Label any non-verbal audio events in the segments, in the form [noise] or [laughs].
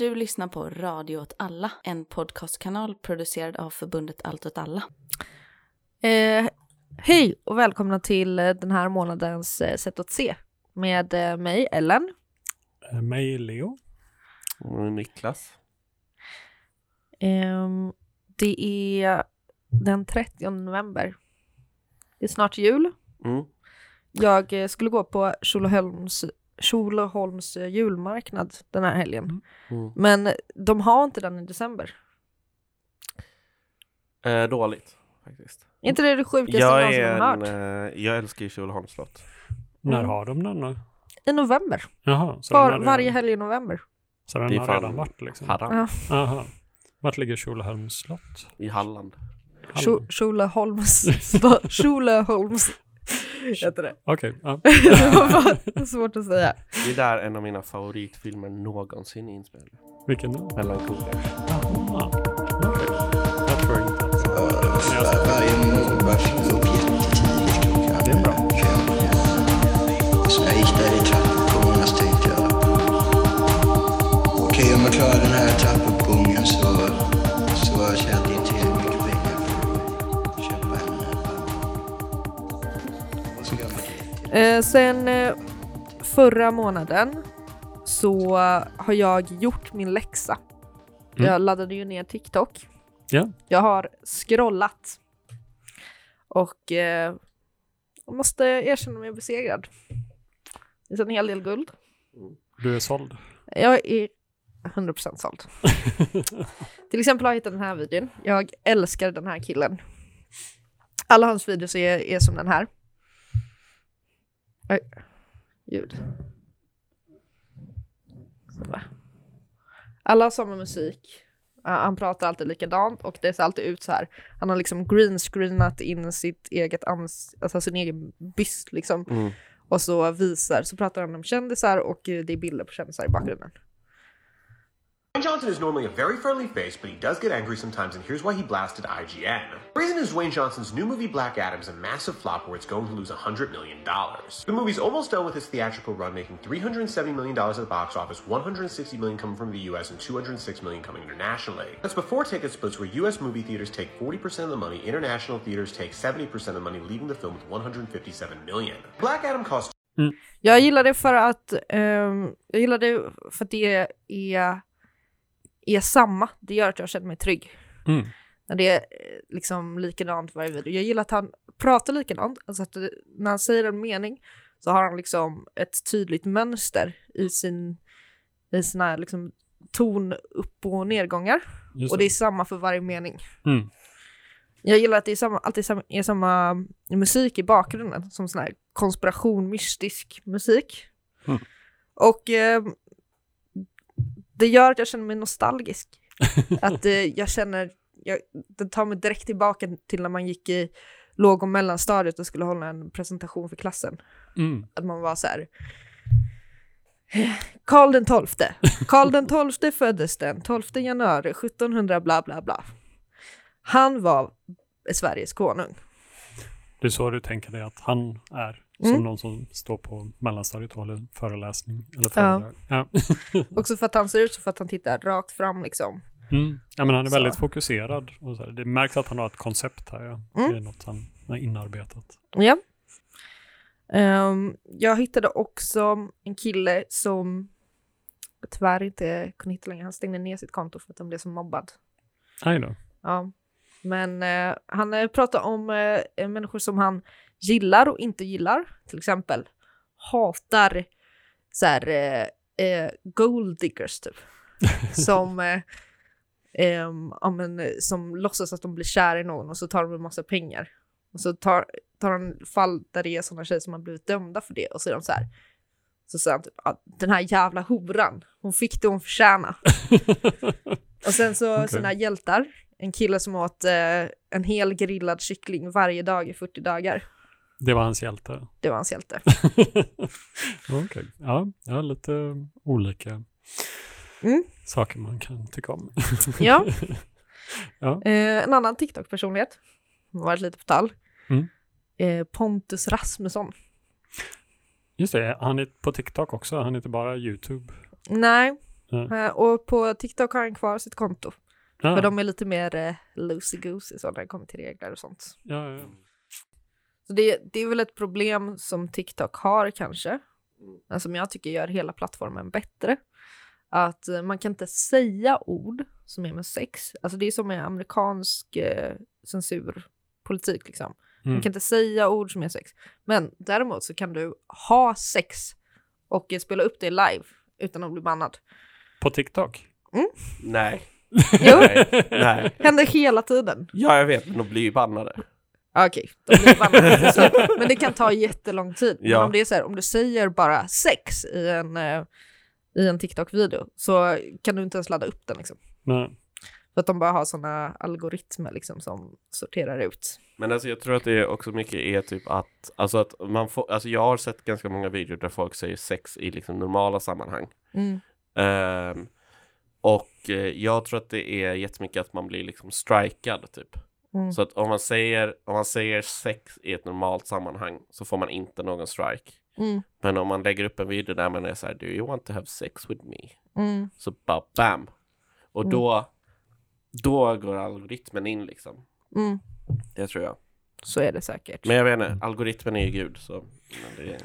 Du lyssnar på Radio åt alla, en podcastkanal producerad av förbundet Allt åt alla. Eh, hej och välkomna till eh, den här månadens eh, Sätt att se med eh, mig, Ellen. Eh, Mig, Leo. Och Niklas. Ehm, det är den 30 november. Det är snart jul. Mm. Jag eh, skulle gå på Tjolöholms, Tjolöholms eh, julmarknad den här helgen. Mm. Men de har inte den i december. Eh, dåligt faktiskt. Är inte det det sjukaste Jag, någonsin är har hört? eh, jag älskar ju Tjolöholms slott. När Mm. har de den då? I november. Jaha, så Var, varje helg i november. så den har redan varit liksom? Ja. Jaha. Vart ligger Tjolöholms slott? i Halland. Tjo- Tjolöholms... [laughs] Heter det. Okej, ja. [laughs] det var bara svårt att säga. Det är där en av mina favoritfilmer någonsin är inspelad. vilken då? Melancholia. Jaha, okej. Jag tror inte att... Varje morgon upp jättetidigt Det är bra. Och så jag gick där i trappuppgången så tänkte jag okej om jag klarar den här trappuppgången så, så tjänar jag Eh, sen eh, förra månaden så har jag gjort min läxa. Mm. Jag laddade ju ner TikTok. Ja. Jag har scrollat. Och eh, jag måste erkänna mig besegrad. Det är en hel del guld. Du är såld? Jag är 100% såld. [laughs] Till exempel har jag hittat den här videon. Jag älskar den här killen. Alla hans videos är, är som den här. Oj. Ljud. Så. Alla har samma musik. Ja, Han pratar alltid likadant och det ser alltid ut så här. Han har liksom greenscreenat in sitt eget ans alltså sin egen byst liksom. Mm. Och så visar, så pratar han om kändisar och det är bilder på kändisar i bakgrunden. Dwayne Johnson is normally a very friendly face, but he does get angry sometimes, and here's why he blasted IGN. The reason is Dwayne Johnson's new movie Black Adam is a massive flop where it's going to lose $100 million. The movie's almost done with its theatrical run, making $370 million at the box office, 160 million coming from the US, and 206 million coming internationally. That's before ticket splits where US movie theaters take 40% of the money, international theaters take 70% of the money, leaving the film with 157 million. Black Adam cost mm. Jag gillar det för att, ehm, jag gillar det för att det är, är samma. Det gör att jag känner mig trygg. Mm. När det är eh, liksom likadant varje video. Jag gillar att han pratar likadant. Alltså att det, när han säger en mening så har han liksom ett tydligt mönster i sin i sina liksom ton upp och nedgångar. Just Och det är samma för varje mening. Mm. Jag gillar att det är samma, alltid samma, är samma musik i bakgrunden, som sån här konspiration, mystisk musik. Mm. Och eh, det gör att jag känner mig nostalgisk. [laughs] att eh, jag känner, jag, det tar mig direkt tillbaka till när man gick i låg och mellanstadiet och skulle hålla en presentation för klassen. Mm. Att man var så här. Karl den tolfte. Karl den tolfte föddes den 12 januari 1700 bla bla bla. Han var Sveriges konung. Det är så du tänker dig att han är? Som Mm. någon som står på mellanstadiet och håller föreläsning eller föredrag? Ja. [laughs] Också för att han ser ut så för att han tittar rakt fram liksom. Mm. ja, men han är Så. väldigt fokuserad. Och så här. Det märks att han har ett koncept här. Ja. Mm. Det är något han har inarbetat. Ja. Ehm, jag hittade också en kille som jag tyvärr inte kunde hitta längre. Han stängde ner sitt konto för att han blev så mobbad. Aj då. Ja. Men eh, han eh, pratar om eh, människor som han gillar och inte gillar. Till exempel hatar så här, eh, eh, gold diggers typ. [laughs] som, eh, ehm, ja, men, eh, som låtsas att de blir kära i någon och så tar de en massa pengar. Och så tar, tar han fall där det är sådana tjejer som har blivit dömda för det och så är de så här. Så säger han typ, "Ja, den här jävla horan, hon fick det hon förtjänade. [laughs] Och sen så Okej. sina hjältar, en kille som åt eh, en hel grillad kyckling varje dag i 40 dagar. Det var hans hjälte. Det var hans hjälte. [laughs] Okej. Ja, ja, lite olika Mm. saker man kan tycka om. [laughs] Ja. [laughs] Ja. Eh, en annan TikTok-personlighet, har varit lite på tal. Mm. Eh, Pontus Rasmusson. Just det, han är på TikTok också. Han är inte bara YouTube. Nej. Eh, och på TikTok har han kvar sitt konto. Ja. För de är lite mer eh, loosey-goosey så när det kommer till regler och sånt. ja, ja. Så det, det är väl ett problem som TikTok har kanske. Men som jag tycker gör hela plattformen bättre. Att eh, man kan inte säga ord som är med sex. Alltså det är som med amerikansk eh, censurpolitik liksom. Man Mm. kan inte säga ord som är sex. Men däremot så kan du ha sex och eh, spela upp det live utan att bli bannad. På TikTok? Nej. Jo, Nej. Nej. händer hela tiden. Ja, jag vet, men de blir ju bannade. Okej, de blir bannade till slut. Men det kan ta jättelång tid. Men Ja. om det är så här, om du säger bara sex i en, eh, i en TikTok-video så kan du inte ens ladda upp den liksom. Nej. För att de bara har sådana algoritmer liksom som sorterar ut. Men alltså jag tror att det är också mycket är typ att, alltså att man får, alltså jag har sett ganska många videor där folk säger sex i liksom normala sammanhang. Mm. Ehm, och eh, jag tror att det är jättemycket att man blir liksom strikad typ. Mm. Så att om man säger, om man säger sex i ett normalt sammanhang så får man inte någon strike. Mm. Men om man lägger upp en video där man är så här, do you want to have sex with me? Mm. Så bara bam! Och Mm. då, då går algoritmen in liksom. Mm. Det tror jag. Så är det säkert. Men jag vet inte, algoritmen är ju gud så men det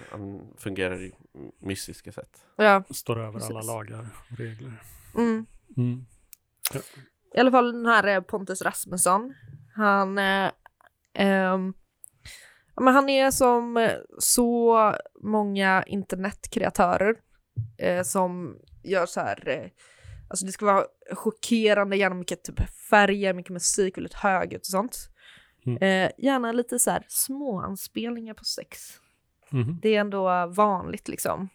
fungerar i mystiska sätt. Ja. Står över alla Precis. lagar och regler. Mm. Mm. I alla fall den här eh, Pontus Rasmusson. Han, eh, ja, men han är som eh, så många internetkreatörer eh, som gör så här, eh, alltså det ska vara chockerande, gärna mycket typ färger, mycket musik, väldigt högljutt och sånt. Mm. Eh, gärna lite så här små anspelningar på sex. Mhm. Det är ändå vanligt liksom.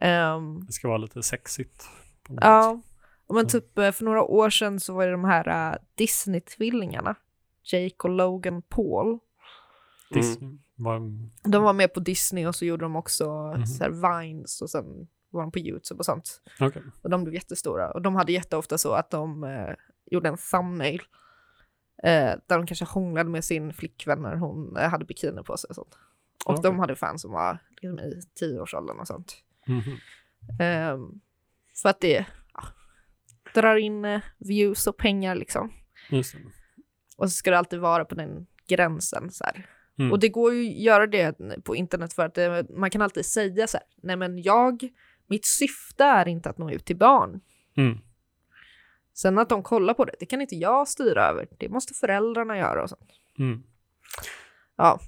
Ehm, Det ska vara lite sexigt. Något sätt. Men typ eh, för några år sedan så var det de här uh, Disney-tvillingarna. Jake och Logan Paul. Mm. Disney De var med på Disney och så gjorde de också Mhm. så här Vines och sen var de på YouTube och sånt. okej. Och de blev jättestora. Och de hade jätteofta så att de eh, gjorde en thumbnail. Eh, där de kanske hånglade med sin flickvän när hon eh, hade bikini på sig och sånt. Och Okej. de hade fans som var liksom, i tioårsåldern och sånt. Mhm. Ehm, för att det drar in eh, views och pengar liksom. Och så ska det alltid vara på den gränsen så. Mm. Och det går ju att göra det på internet för att det, man kan alltid säga så här, nej men jag, mitt syfte är inte att nå ut till barn. Mm. Sen att de kollar på det, det kan inte jag styra över, det måste föräldrarna göra och sånt. Mm. Ja,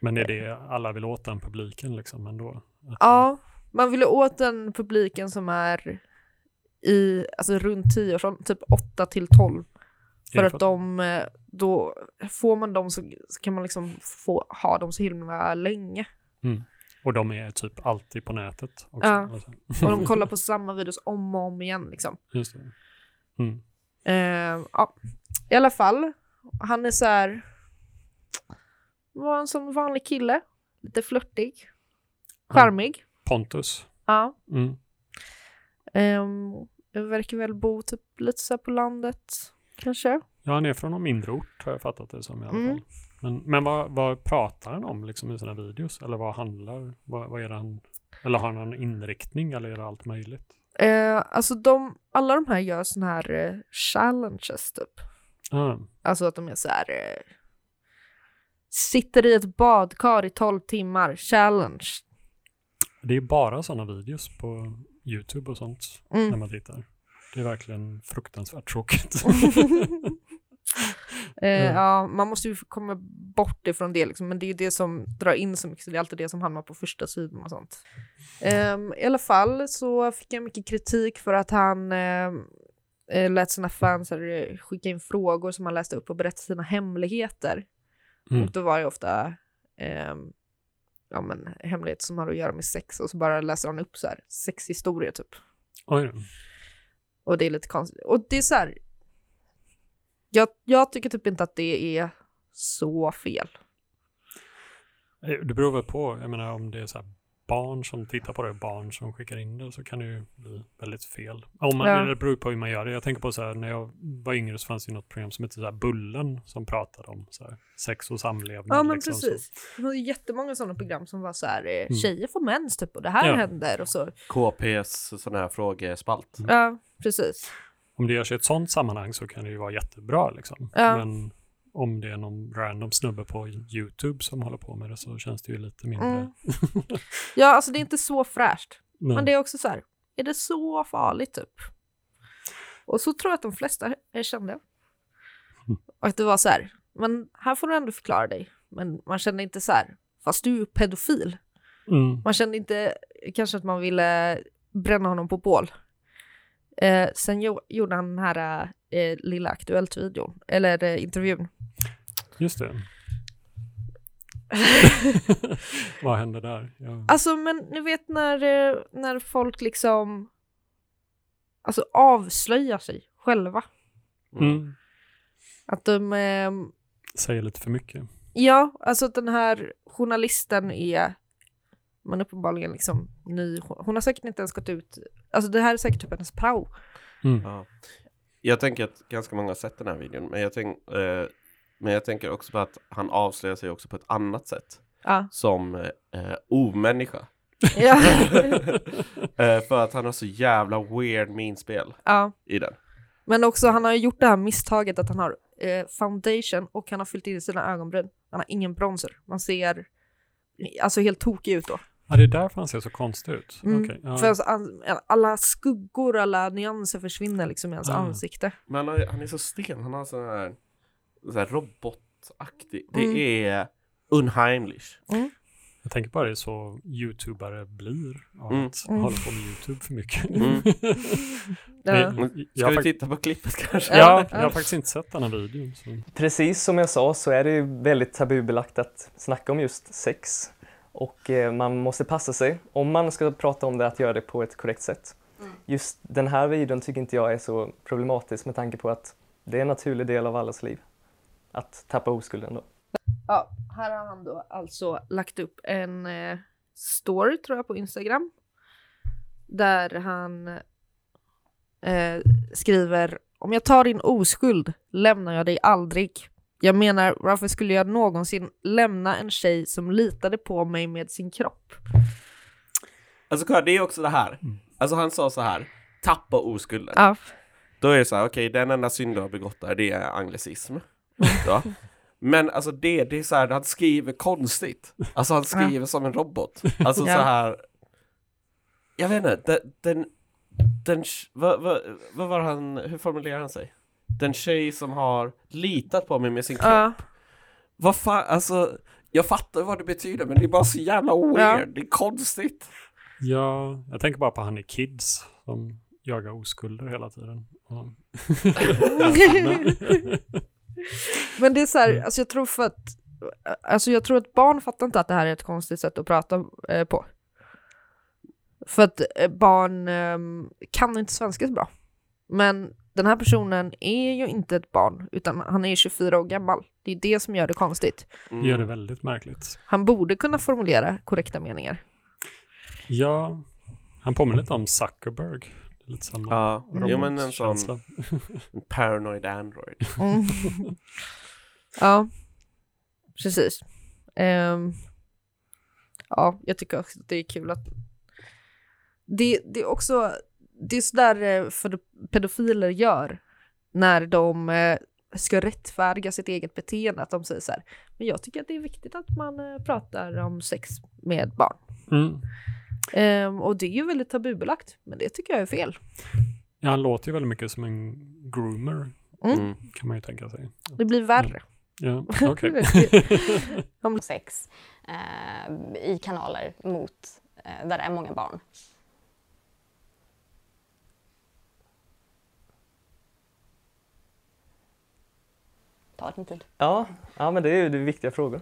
Men är det alla vill åt den publiken liksom ändå? Att- ja man vill åt den publiken som är i, alltså runt 10 års typ 8 till 12. Är För att de, eh, då får man dem så, så kan man liksom få ha dem så himla länge. Och de är typ alltid på nätet också. Ja. Alltså. Och de [laughs] kollar på samma videos om och om igen liksom. Just det. Mm. Eh, ja, i alla fall. Han är så här. Var en sån vanlig kille. Lite flörtig. Charmig. Pontus. Ja. Mm. Jag verkar väl bo typ lite så på landet. Kanske. Ja, han är från någon mindre ort har jag fattat det som i alla Mm. fall. Men, men vad, vad pratar han om liksom i sina videos? Eller vad handlar, vad, vad är det han, eller har han någon inriktning eller är det allt möjligt? Eh, alltså de, alla de här gör såna här eh, challenges typ. Ah, Alltså att de är så här. Eh, sitter i ett badkar i 12 timmar. Challenge. det är bara sådana videos på YouTube och sånt Mm. när man tittar. Det är verkligen fruktansvärt tråkigt. [laughs] Eh, Mm. Ja, man måste ju komma bort ifrån det liksom, men det är ju det som drar in så mycket, så det är alltid det som hamnar på första sidan och sånt. Ehm, I alla fall så fick jag mycket kritik för att han ehm, eh, lät sina fans eh, skicka in frågor som han läste upp och berätta sina hemligheter. Mm. Och då var det ofta ehm, ja, men, hemligheter som har att göra med sex och så bara läser han upp så här sexhistorier typ. Oj. Och det är lite konstigt. Och det är så här. Jag, jag tycker typ inte att det är så fel. Eh, Det beror väl på, jag menar om det är så här barn som tittar på det, barn som skickar in det, så kan det ju bli väldigt fel. Om man, Ja. Det beror på hur man gör det. Jag tänker på så här, när jag var yngre så fanns det något program som hette så här Bullen som pratade om så här, sex och samlevnad. Ja men liksom, precis. Det var ju jättemånga sådana program som var så här, eh, Mm. tjejer får mens typ och det här Ja. händer och så. KPs sån här frågespalt. Ja, precis. Så, om det görs i ett sånt sammanhang så kan det ju vara jättebra liksom. Ja. Men om det är någon random snubbe på YouTube som håller på med det så känns det ju lite mindre... Mm. [laughs] Ja, alltså det är inte så fräscht. Nej. Men det är också så här, är det så farligt typ? Och så tror jag att de flesta kände. Och att det var så här, men här får du ändå förklara dig. Men man kände inte så här, fast du är pedofil. Mm. Man kände inte kanske att man ville bränna honom på bål. Eh, sen jo, gjorde han den här eh, lilla Aktuellt-videon, eller eh, intervjun. Just det. [laughs] Vad hände där? Ja. Alltså men ni vet när, eh, när folk liksom alltså avslöjar sig själva. Mm. Att de, eh, Säger lite för mycket. ja, alltså att den här journalisten är, man uppenbarligen liksom ny, hon har säkert inte ens gått ut, alltså det här är säkert typ hennes prao. Mm. Ja. Jag tänker att ganska många har sett den här videon, men jag, tänk, eh, men jag tänker också på att han avslöjar sig också på ett annat sätt. Ja. Som eh, omänniska. ja. [laughs] eh, för att han har så jävla weird minspel ja. i den. Men också han har ju gjort det här misstaget att han har eh, foundation och han har fyllt in sina ögonbryn. Han har ingen bronzer. Man ser alltså helt tokig ut då. Ja, det är därför han ser så konstig ut. Mm. Okej, ja. För alltså, alla skuggor, alla nyanser försvinner liksom i hans Ah. ansikte. Men han, har, han är så sten, han har sån här, sån här robotaktig. Det Mm. är unheimlich. Jag tänker bara det är så youtubare blir av Mm. att Mm. hålla på med youtube för mycket. Mm. [laughs] Ja. Ska vi fakt- titta på klippet kanske? ja, Ja. jag har faktiskt inte sett den här videon. Så. Precis som jag sa så är det ju väldigt tabubelagt att snacka om just sex. Och eh, man måste passa sig, om man ska prata om det, att göra det på ett korrekt sätt. Just den här videon tycker inte jag är så problematisk med tanke på att det är en naturlig del av allas liv. Att tappa oskulden då. Ja, här har han då alltså lagt upp en eh, story tror jag på Instagram. Där han eh, skriver om jag tar din oskuld lämnar jag dig aldrig. Jag menar, varför skulle jag någonsin lämna en tjej som litade på mig med sin kropp? Alltså kolla, det är också det här. Alltså han sa så här, tappa oskulden. Ja, Då är det så här, okej, den enda synd du har begått där, det är anglicism. [laughs] Ja. Men alltså det, det är så här, han skriver konstigt. Alltså han skriver som en robot. Alltså Ja. så här. Jag vet inte, den, den, den vad, vad, vad var han, hur formulerar han sig? Den tjej som har litat på mig med sin kropp. ja, Vad fan, alltså, jag fattar vad det betyder, men det är bara så jävla weird, det är konstigt. Ja, jag tänker bara på han i Kids som jagar oskulder hela tiden. Ja. [laughs] Men det är så här, alltså jag tror för att Alltså jag tror att barn fattar inte att det här är ett konstigt sätt att prata eh, på. För att eh, barn ehm, kan inte svenska så bra. Men den här personen är ju inte ett barn, utan han är 24 år gammal. Det är det som gör det konstigt. Mm. Det gör det väldigt märkligt. Han borde kunna formulera korrekta meningar. Ja, han påminner lite om Zuckerberg. Lite samma Ja, jo men en sån en [laughs] paranoid android. Mm. ja, precis. Ehm, ja, jag tycker också att det är kul att det, det är också, det är sådär eh, för pedofiler gör när de eh, ska rättfärdiga sitt eget beteende, att de säger så här, men jag tycker att det är viktigt att man eh, pratar om sex med barn. Mm. Ehm, och det är ju väldigt tabubelagt, men det tycker jag är fel. Ja, han låter ju väldigt mycket som en groomer, Mm. Mm. kan man ju tänka sig. Det blir värre. Ja, [laughs] okej. Om- sex eh, i kanaler mot eh, där det är många barn. Ta din tid. Ja, ja men det är ju viktiga frågor.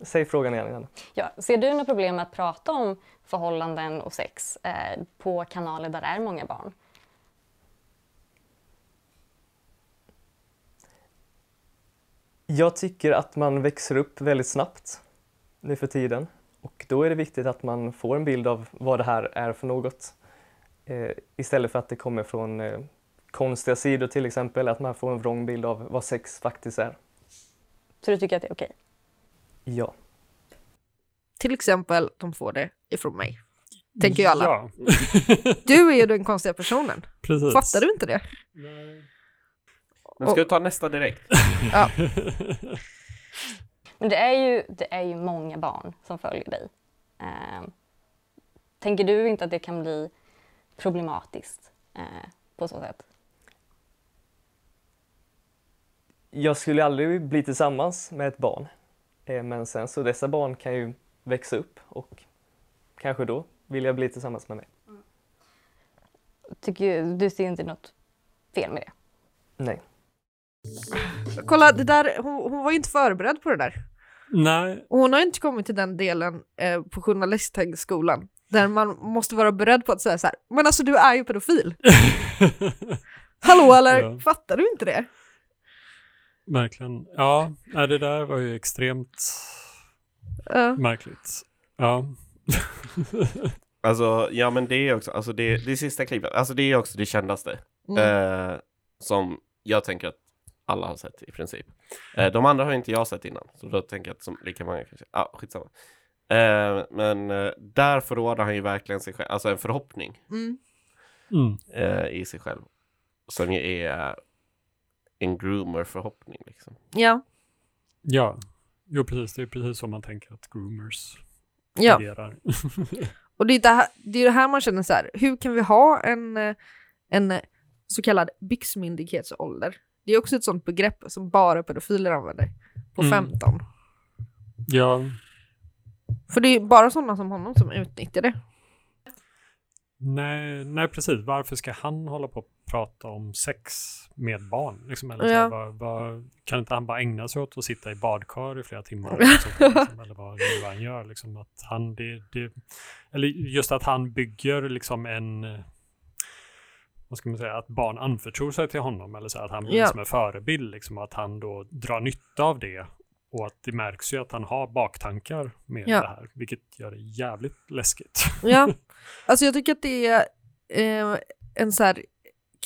Säg frågan igen. Janne. Ja, ser du några problem med att prata om förhållanden och sex eh, på kanaler där det är många barn? Jag tycker att man växer upp väldigt snabbt nu för tiden Och då är det viktigt att man får en bild av vad det här är för något. Eh, istället för att det kommer från eh, konstiga sidor till exempel, att man får en vrång bild av vad sex faktiskt är. Så du tycker att det är okej? Ja. Till exempel, de får det ifrån mig. Tänker ju alla. Ja. [laughs] Du är ju den konstiga personen. Precis. Fattar du inte det? Nej. Men ska vi ta nästa direkt? [laughs] Ja. Men det är, ju, det är ju många barn som följer dig. Eh, tänker du inte att det kan bli problematiskt eh, på så sätt? Jag skulle aldrig bli tillsammans med ett barn. Eh, men sen så dessa barn kan ju växa upp och kanske då vill jag bli tillsammans med mig. Tycker, du ser inte något fel med det? Nej. Kolla, det där, hon, hon var ju inte förberedd på det där. Nej, Och hon har inte kommit till den delen eh, på journalisthögskolan där man måste vara beredd på att säga så här, men alltså du är ju pedofil. [laughs] Hallå eller? Ja. Fattar du inte det? Verkligen. Ja, nej, det där var ju extremt Ja. märkligt. Ja. Alltså, ja men det är också, alltså det, det sista klippet, alltså det är också det kändaste. Mm. Eh, som jag tänker att alla har sett i princip. Eh, de andra har inte jag sett innan, så då tänker jag att som lika många kanske, ja ah, skitsamma. Eh, men eh, där förråder han ju verkligen sig själv, alltså en förhoppning Mm. Mm. eh, i sig själv. Som ju är en groomer-förhoppning liksom. Ja. Ja, jo precis. Det är precis så man tänker att groomers ja. agerar. [laughs] Och det är det, här, det är det här man känner så här, hur kan vi ha en, en så kallad byxmyndighetsålder? Det är också ett sånt begrepp som bara pedofiler använder. På Mm. 15. ja, För det är bara sådana som honom som utnyttjar det. Nej, nej, precis. Varför ska han hålla på och prata om sex med barn? Liksom, eller så Ja. vad, vad, kan inte han bara ägna sig åt att sitta i badkar i flera timmar? Liksom, liksom, eller vad nu han gör. Liksom, att han, det, det, eller just att han bygger liksom en vad ska man säga, att barn anförtror sig till honom eller så att han blir Ja. som en förebild, liksom, att han då drar nytta av det och att det märks ju att han har baktankar med Ja. det här, vilket gör det jävligt läskigt. Ja, [laughs] alltså jag tycker att det är eh, en så här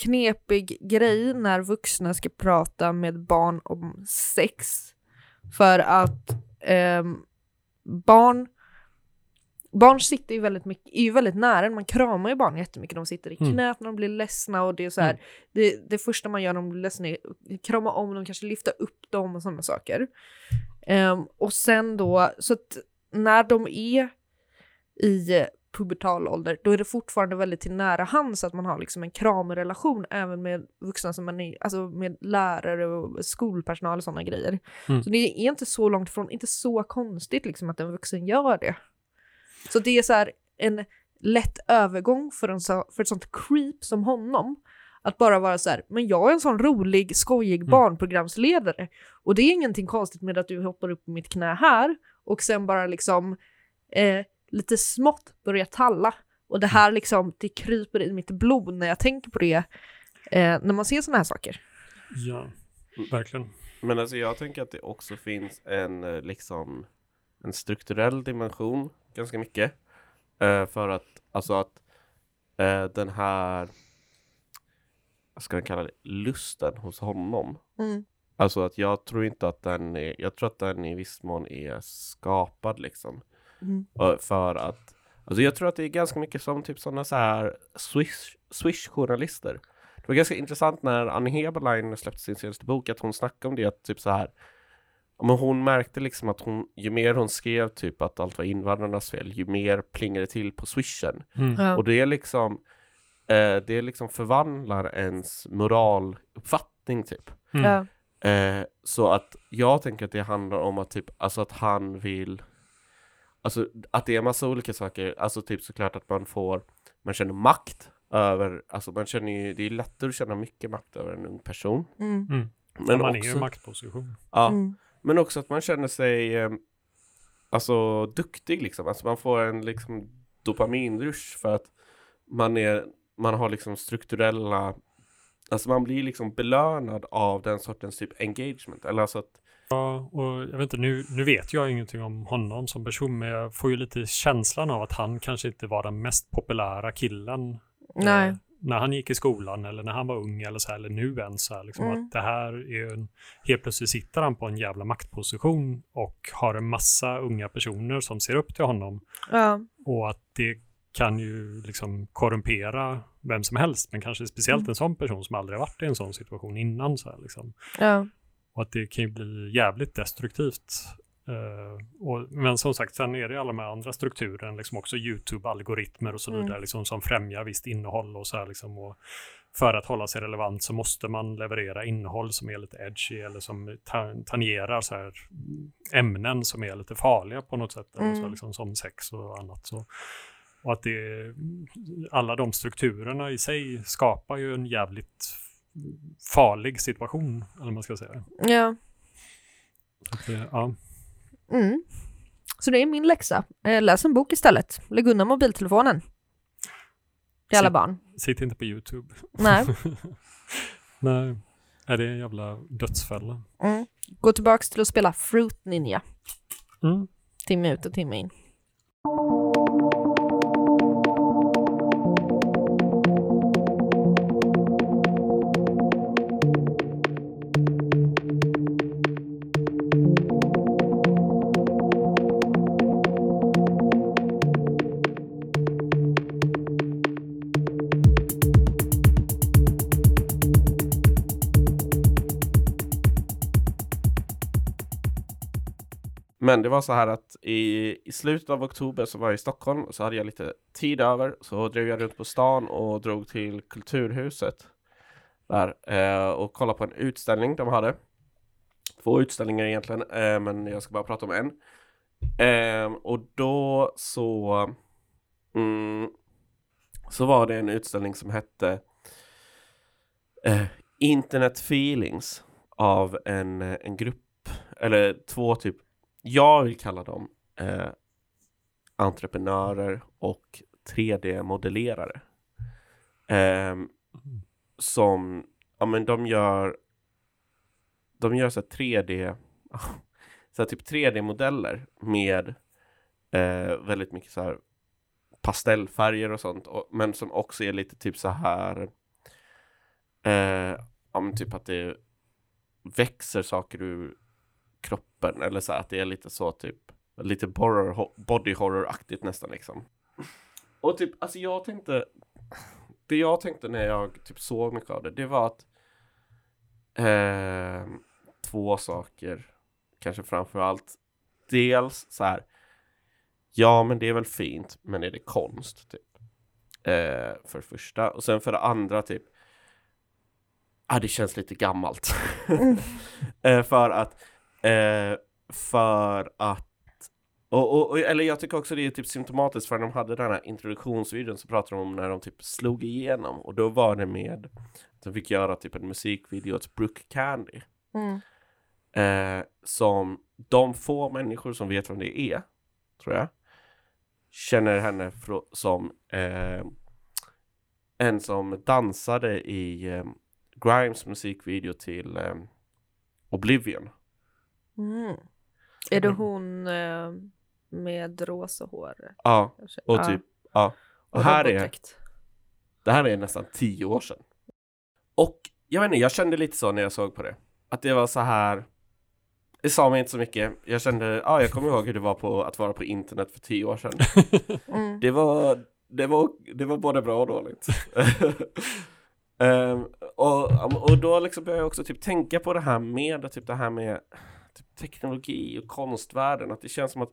knepig grej när vuxna ska prata med barn om sex. För att ehm, barn Barn sitter ju väldigt mycket, är ju väldigt nära man kramar ju barn jättemycket, de sitter i Mm. knät när de blir ledsna och det är så här, Mm. det, det första man gör när de blir ledsna är att krama om dem, kanske lyfta upp dem och sådana saker. Ehm, och sen då, så att när de är i pubertal ålder, då är det fortfarande väldigt till nära hand så att man har liksom en kramrelation även med vuxna som man är, alltså med lärare och skolpersonal och sådana grejer. Mm. Så det är inte så långt ifrån, inte så konstigt liksom att en vuxen gör det. Så det är så här en lätt övergång för, en så, för ett sånt creep som honom att bara vara så här, men jag är en sån rolig, skojig Mm. barnprogramsledare och det är ingenting konstigt med att du hoppar upp i mitt knä här och sen bara liksom eh, lite smått börjar talla. Och det här liksom, det kryper i mitt blod när jag tänker på det, eh, när man ser såna här saker. Ja, verkligen. Men alltså jag tänker att det också finns en eh, liksom en strukturell dimension ganska mycket. Eh, för att alltså att eh, den här vad ska jag kalla det, lusten hos honom. Mm. Alltså att jag tror inte att den är, jag tror att den i viss mån är skapad liksom. Mm. För att, alltså jag tror att det är ganska mycket som typ sådana så här Swish, Swish-journalister. Det var ganska intressant när Annie Heberlein släppte sin senaste bok att hon snackade om det, att typ så här men hon märkte liksom att hon, ju mer hon skrev typ att allt var invandrarnas fel, ju mer plingade det till på swishen. Mm. Ja. Och det är liksom, eh, det liksom förvandlar ens moraluppfattning typ. Mm. Ja. Eh, så att jag tänker att det handlar om att typ, alltså att han vill Alltså att det är massa olika saker, alltså typ såklart att man får Man känner makt över, alltså man känner ju, det är lättare att känna mycket makt över en ung person Mm. Mm. Men man är också, ju i maktposition. ja, Mm. Men också att man känner sig eh, Alltså duktig liksom, alltså man får en liksom dopaminrush för att man är, man har liksom strukturella Alltså man blir liksom belönad av den sortens typ engagement, eller alltså att Ja, och jag vet inte, nu, nu vet jag ingenting om honom som person, men jag får ju lite känslan av att han kanske inte var den mest populära killen Nej. eh, när han gick i skolan eller när han var ung eller så här, eller nu ens så här, liksom Mm. att det här är en, helt plötsligt sitter han på en jävla maktposition och har en massa unga personer som ser upp till honom Ja. och att det kan ju liksom korrumpera vem som helst, men kanske speciellt Mm. en sån person som aldrig varit i en sån situation innan. Så här, liksom. Ja. Och att det kan ju bli jävligt destruktivt. Eh, och, men som sagt, sen är det alla de här andra strukturen, liksom också YouTube-algoritmer och så Mm. vidare, liksom, som främjar visst innehåll och så här. Liksom, och för att hålla sig relevant så måste man leverera innehåll som är lite edgy eller som ta- tangerar så här ämnen som är lite farliga på något sätt, eller så, Mm. liksom, som sex och annat. Så. Och att det, alla de strukturerna i sig skapar ju en jävligt farlig situation, eller man ska säga. ja. Att det, ja. Mm. Så det är min läxa. Eh, Läs en bok istället. Lägg undan mobiltelefonen. Till alla barn. Sitt inte på YouTube. Nej. [laughs] Nej, är det en jävla dödsfälla? Mm. Gå tillbaks till att spela Fruit Ninja. Mm. Timme ut och timme in. Men det var så här att i, i slutet av oktober så var jag i Stockholm och så hade jag lite tid över så drev jag runt på stan och drog till Kulturhuset där eh, och kollade på en utställning de hade. Två utställningar egentligen, eh, men jag ska bara prata om en. Eh, och då så mm, så var det en utställning som hette eh, Internet Feelings av en, en grupp eller två typ jag vill kalla dem eh, entreprenörer och 3D-modellerare. Ehm, som, ja men de gör, de gör så här 3D, så typ 3D-modeller med eh, väldigt mycket så här pastellfärger och sånt, och, men som också är lite typ så här, eh, ja men typ att det växer saker ur kroppen eller så att det är lite så typ lite horror, body horror-aktigt nästan liksom. Och typ, alltså jag tänkte det jag tänkte när jag typ såg mycket av det, det var att eh, två saker kanske framför allt. Dels så här, ja men det är väl fint, men är det konst? Typ. Eh, för det första. Och sen för det andra typ, ah, det känns lite gammalt. [laughs] eh, för att Eh, för att och, och, och, eller jag tycker också det är typ symptomatiskt för när de hade den här introduktionsvideon så pratade de om när de typ slog igenom och då var det med att de fick göra typ en musikvideo åt Brooke Candy. Mm. Eh, som de få människor som vet vem det är, tror jag, känner henne som eh, en som dansade i eh, Grimes musikvideo till eh, Oblivion. Mm. Är det hon eh, med rosa hår? Ja, kanske? och Ja. typ, ja. Och, Och här är, det här är nästan tio år sedan. Och jag vet inte, jag kände lite så när jag såg på det. Att det var så här, det sa mig inte så mycket. Jag kände, ja jag kommer ihåg hur det var på att vara på internet för tio år sedan. [laughs] Mm. Det var, det var, det var både bra och dåligt. [laughs] Ehm, och, och då liksom började jag också typ tänka på det här med, typ det här med typ teknologi och konstvärlden. Att det känns som att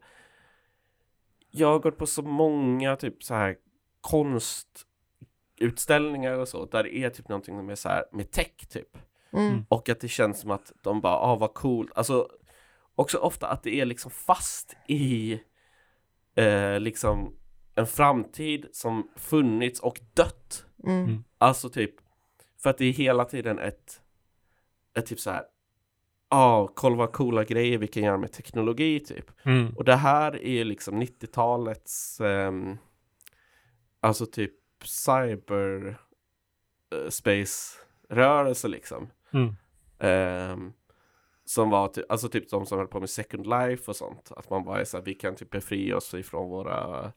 jag har gått på så många typ så här konstutställningar och så, där det är typ någonting med så här, med tech typ. Mm. Och att det känns som att de bara, ah vad coolt. Alltså också ofta att det är liksom fast i eh, liksom en framtid som funnits och dött. Mm. Mm. Alltså typ, för att det är hela tiden ett, ett typ så här, ja, kolla vad coola grejer vi kan göra med teknologi typ. Mm. Och det här är ju liksom 90-talets, ehm, alltså typ cyber eh, liksom. Mm. Ehm, som var typ, alltså typ de som höll på med Second Life och sånt. Att man bara är så här, vi kan typ befria oss ifrån våra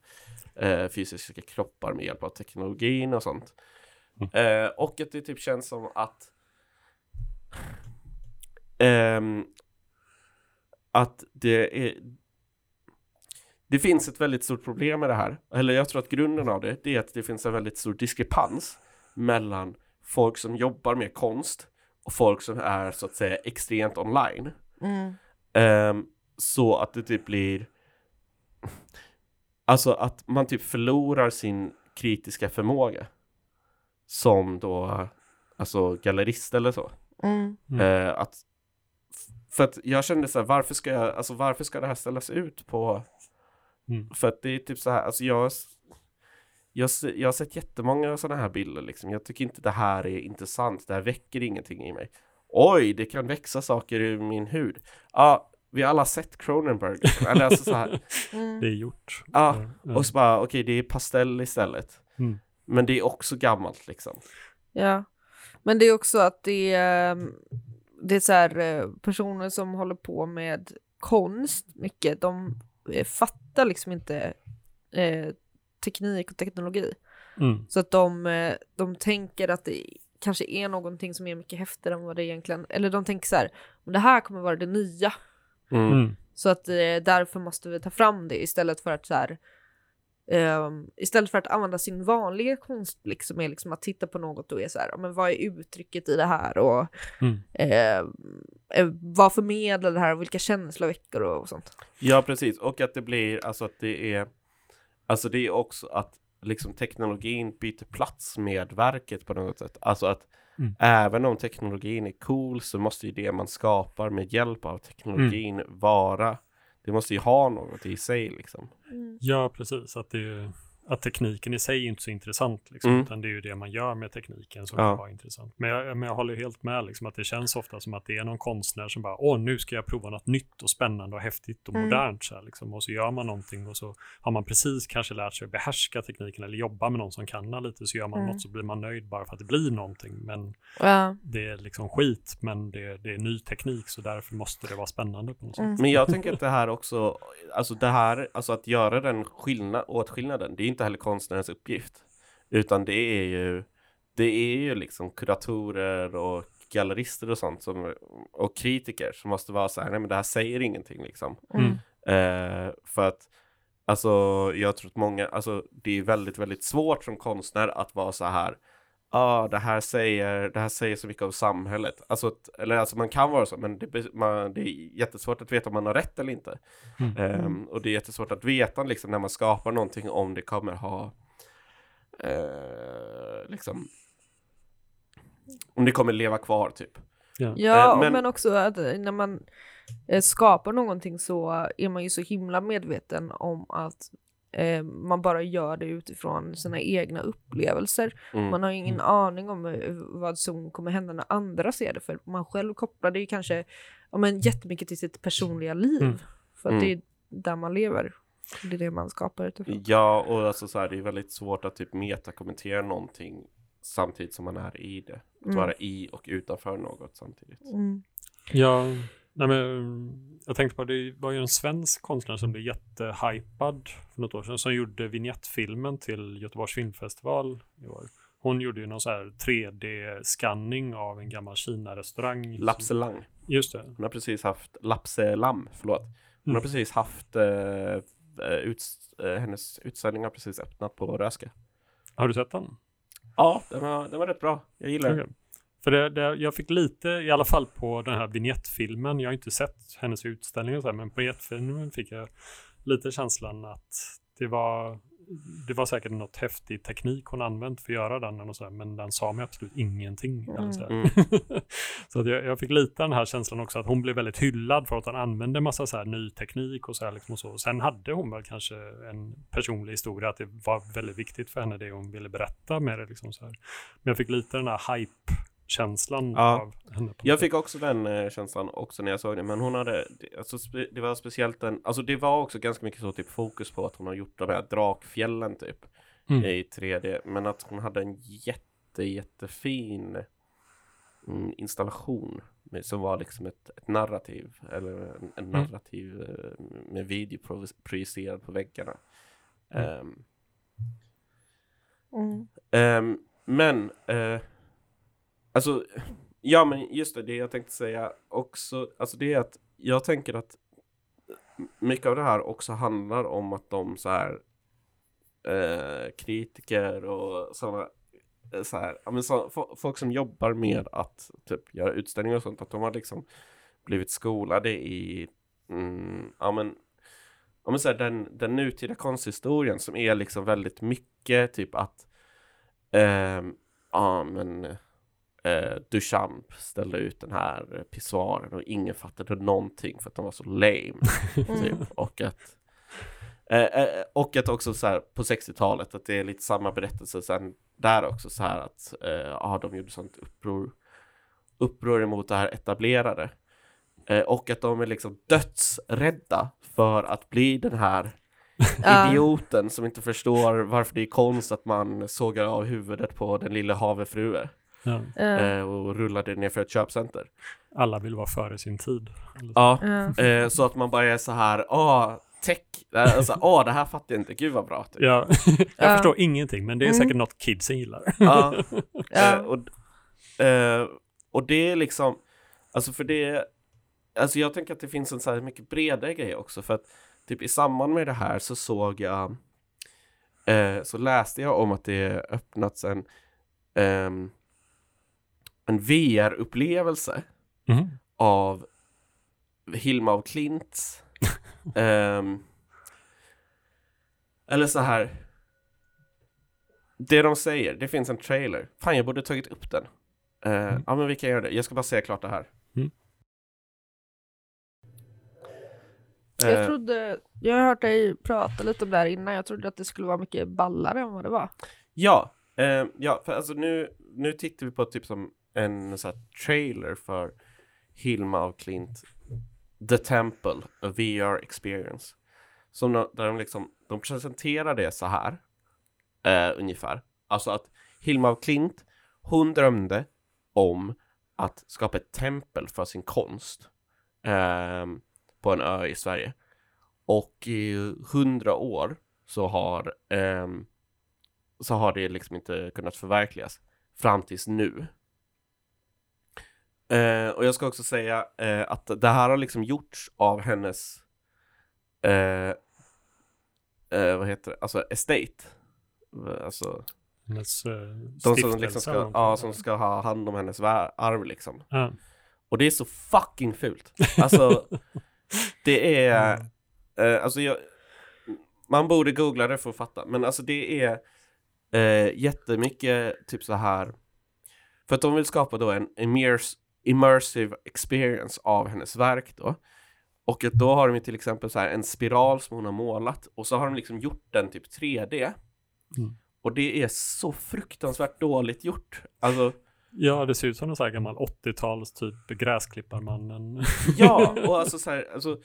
eh, fysiska kroppar med hjälp av teknologin och sånt. Eh, och att det typ känns som att ehm, att det är det finns ett väldigt stort problem med det här. Eller jag tror att grunden av det, det är att det finns en väldigt stor diskrepans mellan folk som jobbar med konst och folk som är så att säga extremt online. Mm. Ehm, så att det typ blir Alltså att man typ förlorar sin kritiska förmåga Som då Alltså gallerist eller så Mm. Eh, att, För att jag kände så här, varför ska jag, alltså varför ska det här ställas ut på Mm. För att det är typ så här, alltså jag jag, jag har sett jättemånga sådana här bilder liksom. Jag tycker inte det här är intressant. Det här väcker ingenting i mig. Oj, det kan växa saker ur min hud. Ja, vi har alla sett Cronenberg. Eller alltså så här. [laughs] Mm. Det är gjort. Ja, Ja. och så bara, okej, det är pastell istället. Mm. Men det är också gammalt liksom. Ja, men det är också att det är, ehm, det är så här, eh, personer som håller på med konst mycket, de eh, fattar liksom inte eh, teknik och teknologi. Mm. Så att de, eh, de tänker att det kanske är någonting som är mycket häftigare än vad det egentligen, eller de tänker så här, "Men det här kommer vara det nya. Mm. Mm. Så att eh, därför måste vi ta fram det istället för att så här, ehm, istället för att använda sin vanliga konstblick som är liksom att titta på något och är så här, "Ja, men vad är uttrycket i det här och Mm. eh, eh, vad förmedlar det här och vilka känslor väcker och, och sånt. Ja, precis. Och att det blir, alltså att det är, alltså det är också att liksom teknologin byter plats med verket på något sätt. Alltså att Mm. även om teknologin är cool så måste ju det man skapar med hjälp av teknologin vara, det måste ju ha något i sig liksom. Ja, precis. Att, det är, att tekniken i sig är inte så intressant, liksom, Mm. utan det är ju det man gör med tekniken som Ja. kan vara intressant. Men jag, men jag håller helt med, liksom, att det känns ofta som att det är någon konstnär som bara, åh, nu ska jag prova något nytt och spännande och häftigt och Mm. modernt. Så här, liksom. Och så gör man någonting och så har man precis kanske lärt sig att behärska tekniken eller jobba med någon som kan den lite, så gör man Mm. något så blir man nöjd bara för att det blir någonting. Men Ja. det är liksom skit, men det, det är ny teknik, så därför måste det vara spännande på något sätt. Mm. Men jag tänker att det här också, alltså det här, alltså att göra den skillnad, åtskillnaden, det är inte heller konstnärens uppgift. Utan det är ju, det är ju liksom kuratorer och gallerister och sånt som, och kritiker som måste vara så här, nej men det här säger ingenting liksom. Mm. Eh, för att, alltså jag tror att många, alltså det är väldigt, väldigt svårt som konstnär att vara så här, ah, det här säger, det här säger så mycket om samhället. Alltså, att- eller alltså man kan vara så, men det, man, det är jättesvårt att veta om man har rätt eller inte. Mm. Ehm, och det är jättesvårt att veta liksom när man skapar någonting om det kommer ha, eh, liksom, om det kommer leva kvar typ. Ja, Eh, men- men... också att eh, när man skapar någonting så är man ju så himla medveten om att eh, man bara gör det utifrån sina egna upplevelser. Mm. Man har ingen aning om eh, vad som kommer hända när andra ser det, för man själv kopplar det ju kanske ja, men jättemycket till sitt personliga liv. Mm. För att Mm. det är där man lever. Det är det man skapar utifrån. Ja, och alltså så här, det är väldigt svårt att typ metakommentera någonting samtidigt som man är i det. Att Mm. vara i och utanför något samtidigt. Mm. Ja, nej men, jag tänkte på det var ju en svensk konstnär som blev jättehypad för något år sedan som gjorde vignettfilmen till Göteborgs filmfestival i år. Hon gjorde ju någon så här 3D-skanning av en gammal Kina-restaurang. Lapselang. Just det. Hon har precis haft, Lapselam, förlåt. Hon har Mm. precis haft, eh, eh, uts, eh, hennes utställning har precis öppnat på Röska. Har du sett den? Ja, den var, den var rätt bra. Jag gillar den. För det, det, jag fick lite, i alla fall på den här vignettfilmen, jag har inte sett hennes utställning och så här, men på vignettfilmen fick jag lite känslan att det var, det var säkert något häftig teknik hon använt för att göra den, och så här, men den sa mig absolut ingenting. Eller så här. Mm. [laughs] så att jag, jag fick lite den här känslan också att hon blev väldigt hyllad för att hon använde massa så här ny teknik och så här liksom och så. Och sen hade hon väl kanske en personlig historia, att det var väldigt viktigt för henne det hon ville berätta med det liksom så här. Men jag fick lite den här hype-känslan Ja. av henne. på Jag fick också den eh, känslan också när jag såg det, men hon hade, det, alltså, det var speciellt en, alltså det var också ganska mycket så typ fokus på att hon har gjort de här drakfjällen typ Mm. i 3D, men att hon hade en jätte, jättefin mm, installation med, som var liksom ett, ett narrativ eller en, en narrativ eh, med video pro- projicerad på väggarna. Mm. Mm. Ehm, men, eh, alltså, ja men just det, det jag tänkte säga också, alltså det är att jag tänker att mycket av det här också handlar om att de så här eh, kritiker och sådana eh, så här, ja, men så, folk som jobbar med att typ göra utställningar och sånt, att de har liksom blivit skolade i, mm, ja men, ja, men så här, den, den nutida konsthistorien som är liksom väldigt mycket typ att, eh, ja men, eh, Duchamp ställde ut den här pissoaren och ingen fattade någonting för att de var så lame. [laughs] typ. Och att eh, eh, och att också så här på 60-talet att det är lite samma berättelse sen där också så här att eh, ja, de gjorde sånt uppror uppror emot det här etablerade. Eh, och att de är liksom dödsrädda för att bli den här [laughs] idioten som inte förstår varför det är konst att man sågar av huvudet på den lilla havefrue Ja. Ja. eh, och rullar det ner för ett köpcenter. Alla vill vara före sin tid. Ja, Ja. eh, så att man bara är så här, ah, tech, eh, alltså, ah, det här fattar jag inte, gud vad bra. Typ. Ja, [laughs] jag Ja. förstår ingenting, men det är Mm. säkert något kidsen gillar. Ja. [laughs] Ja. Eh, och, eh, och det är liksom, alltså för det, alltså jag tänker att det finns en så här mycket bredare grej också för att typ i samband med det här så såg jag, eh, så läste jag om att det öppnats en, ehm, en VR-upplevelse Mhm. av Hilma af Klints [laughs] ehm, eller så här det de säger, det finns en trailer. Fan, jag borde tagit upp den. Eh, Ja, men vi kan göra det. Jag ska bara säga klart det här. Mm. Eh, Jag trodde, jag har hört dig prata lite om det här innan, jag trodde att det skulle vara mycket ballare än vad det var. Ja, eh, ja, för alltså nu, nu tittar vi på typ som en så här trailer för Hilma av Klint, The Temple, a VR experience. Som de, där de liksom, de presenterar det så här, eh, ungefär. Alltså att Hilma af Klint, hon drömde om att skapa ett tempel för sin konst eh, på en ö i Sverige. Och i hundra år så har eh, så har det liksom inte kunnat förverkligas fram tills nu. Eh, och jag ska också säga eh, att det här har liksom gjorts av hennes eh, eh, vad heter det, alltså estate. Alltså Hennes eh, de som liksom ska, ja, som ska ha hand om hennes arv liksom. Ja. Och det är så fucking fult. Alltså, [laughs] det är, eh, alltså jag, man borde googla det för att fatta, men alltså det är eh, jättemycket typ så här, för att de vill skapa då en immers, immersive experience av hennes verk då. Och att då har de till exempel så här en spiral som hon har målat och så har de liksom gjort den typ 3D. Mm. Och det är så fruktansvärt dåligt gjort. Alltså, ja, det ser ut som en sån här gammal 80-tals typ gräsklipparmannen. [laughs] Ja, och alltså så här, alltså,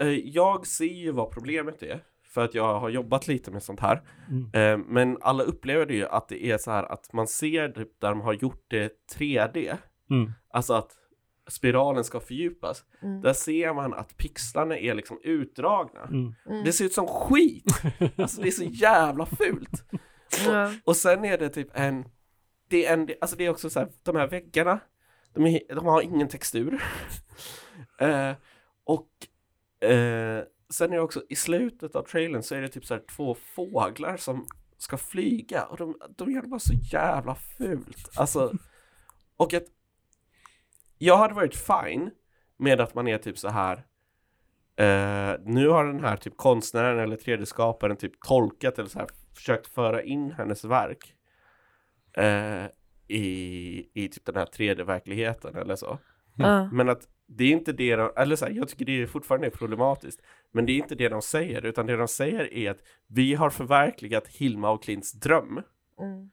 eh, jag ser ju vad problemet är, för att jag har jobbat lite med sånt här. Mm. Eh, men alla upplever det ju att det är så här att man ser typ där de har gjort det 3D, Mm. alltså att spiralen ska fördjupas. Mm. Där ser man att pixlarna är liksom utdragna. Mm. Mm. Det ser ut som skit! [laughs] Alltså det är så jävla fult! Ja. Och sen är det typ en, det är en, alltså det är också så här, de här väggarna, de, är, de har ingen textur. [laughs] eh, och eh, sen är det också i slutet av trailern så är det typ så här två fåglar som ska flyga och de, de gör det bara så jävla fult. Alltså, och att jag hade varit fine med att man är typ så här eh, nu har den här typ konstnären eller 3D-skaparen typ tolkat eller så här försökt föra in hennes verk eh, i, i typ den här 3D-verkligheten eller så. Ja. Men att det är inte det de, eller så här, jag tycker det är fortfarande är problematiskt. Men det är inte det de säger, utan det de säger är att vi har förverkligat Hilma och Klints dröm. Mm.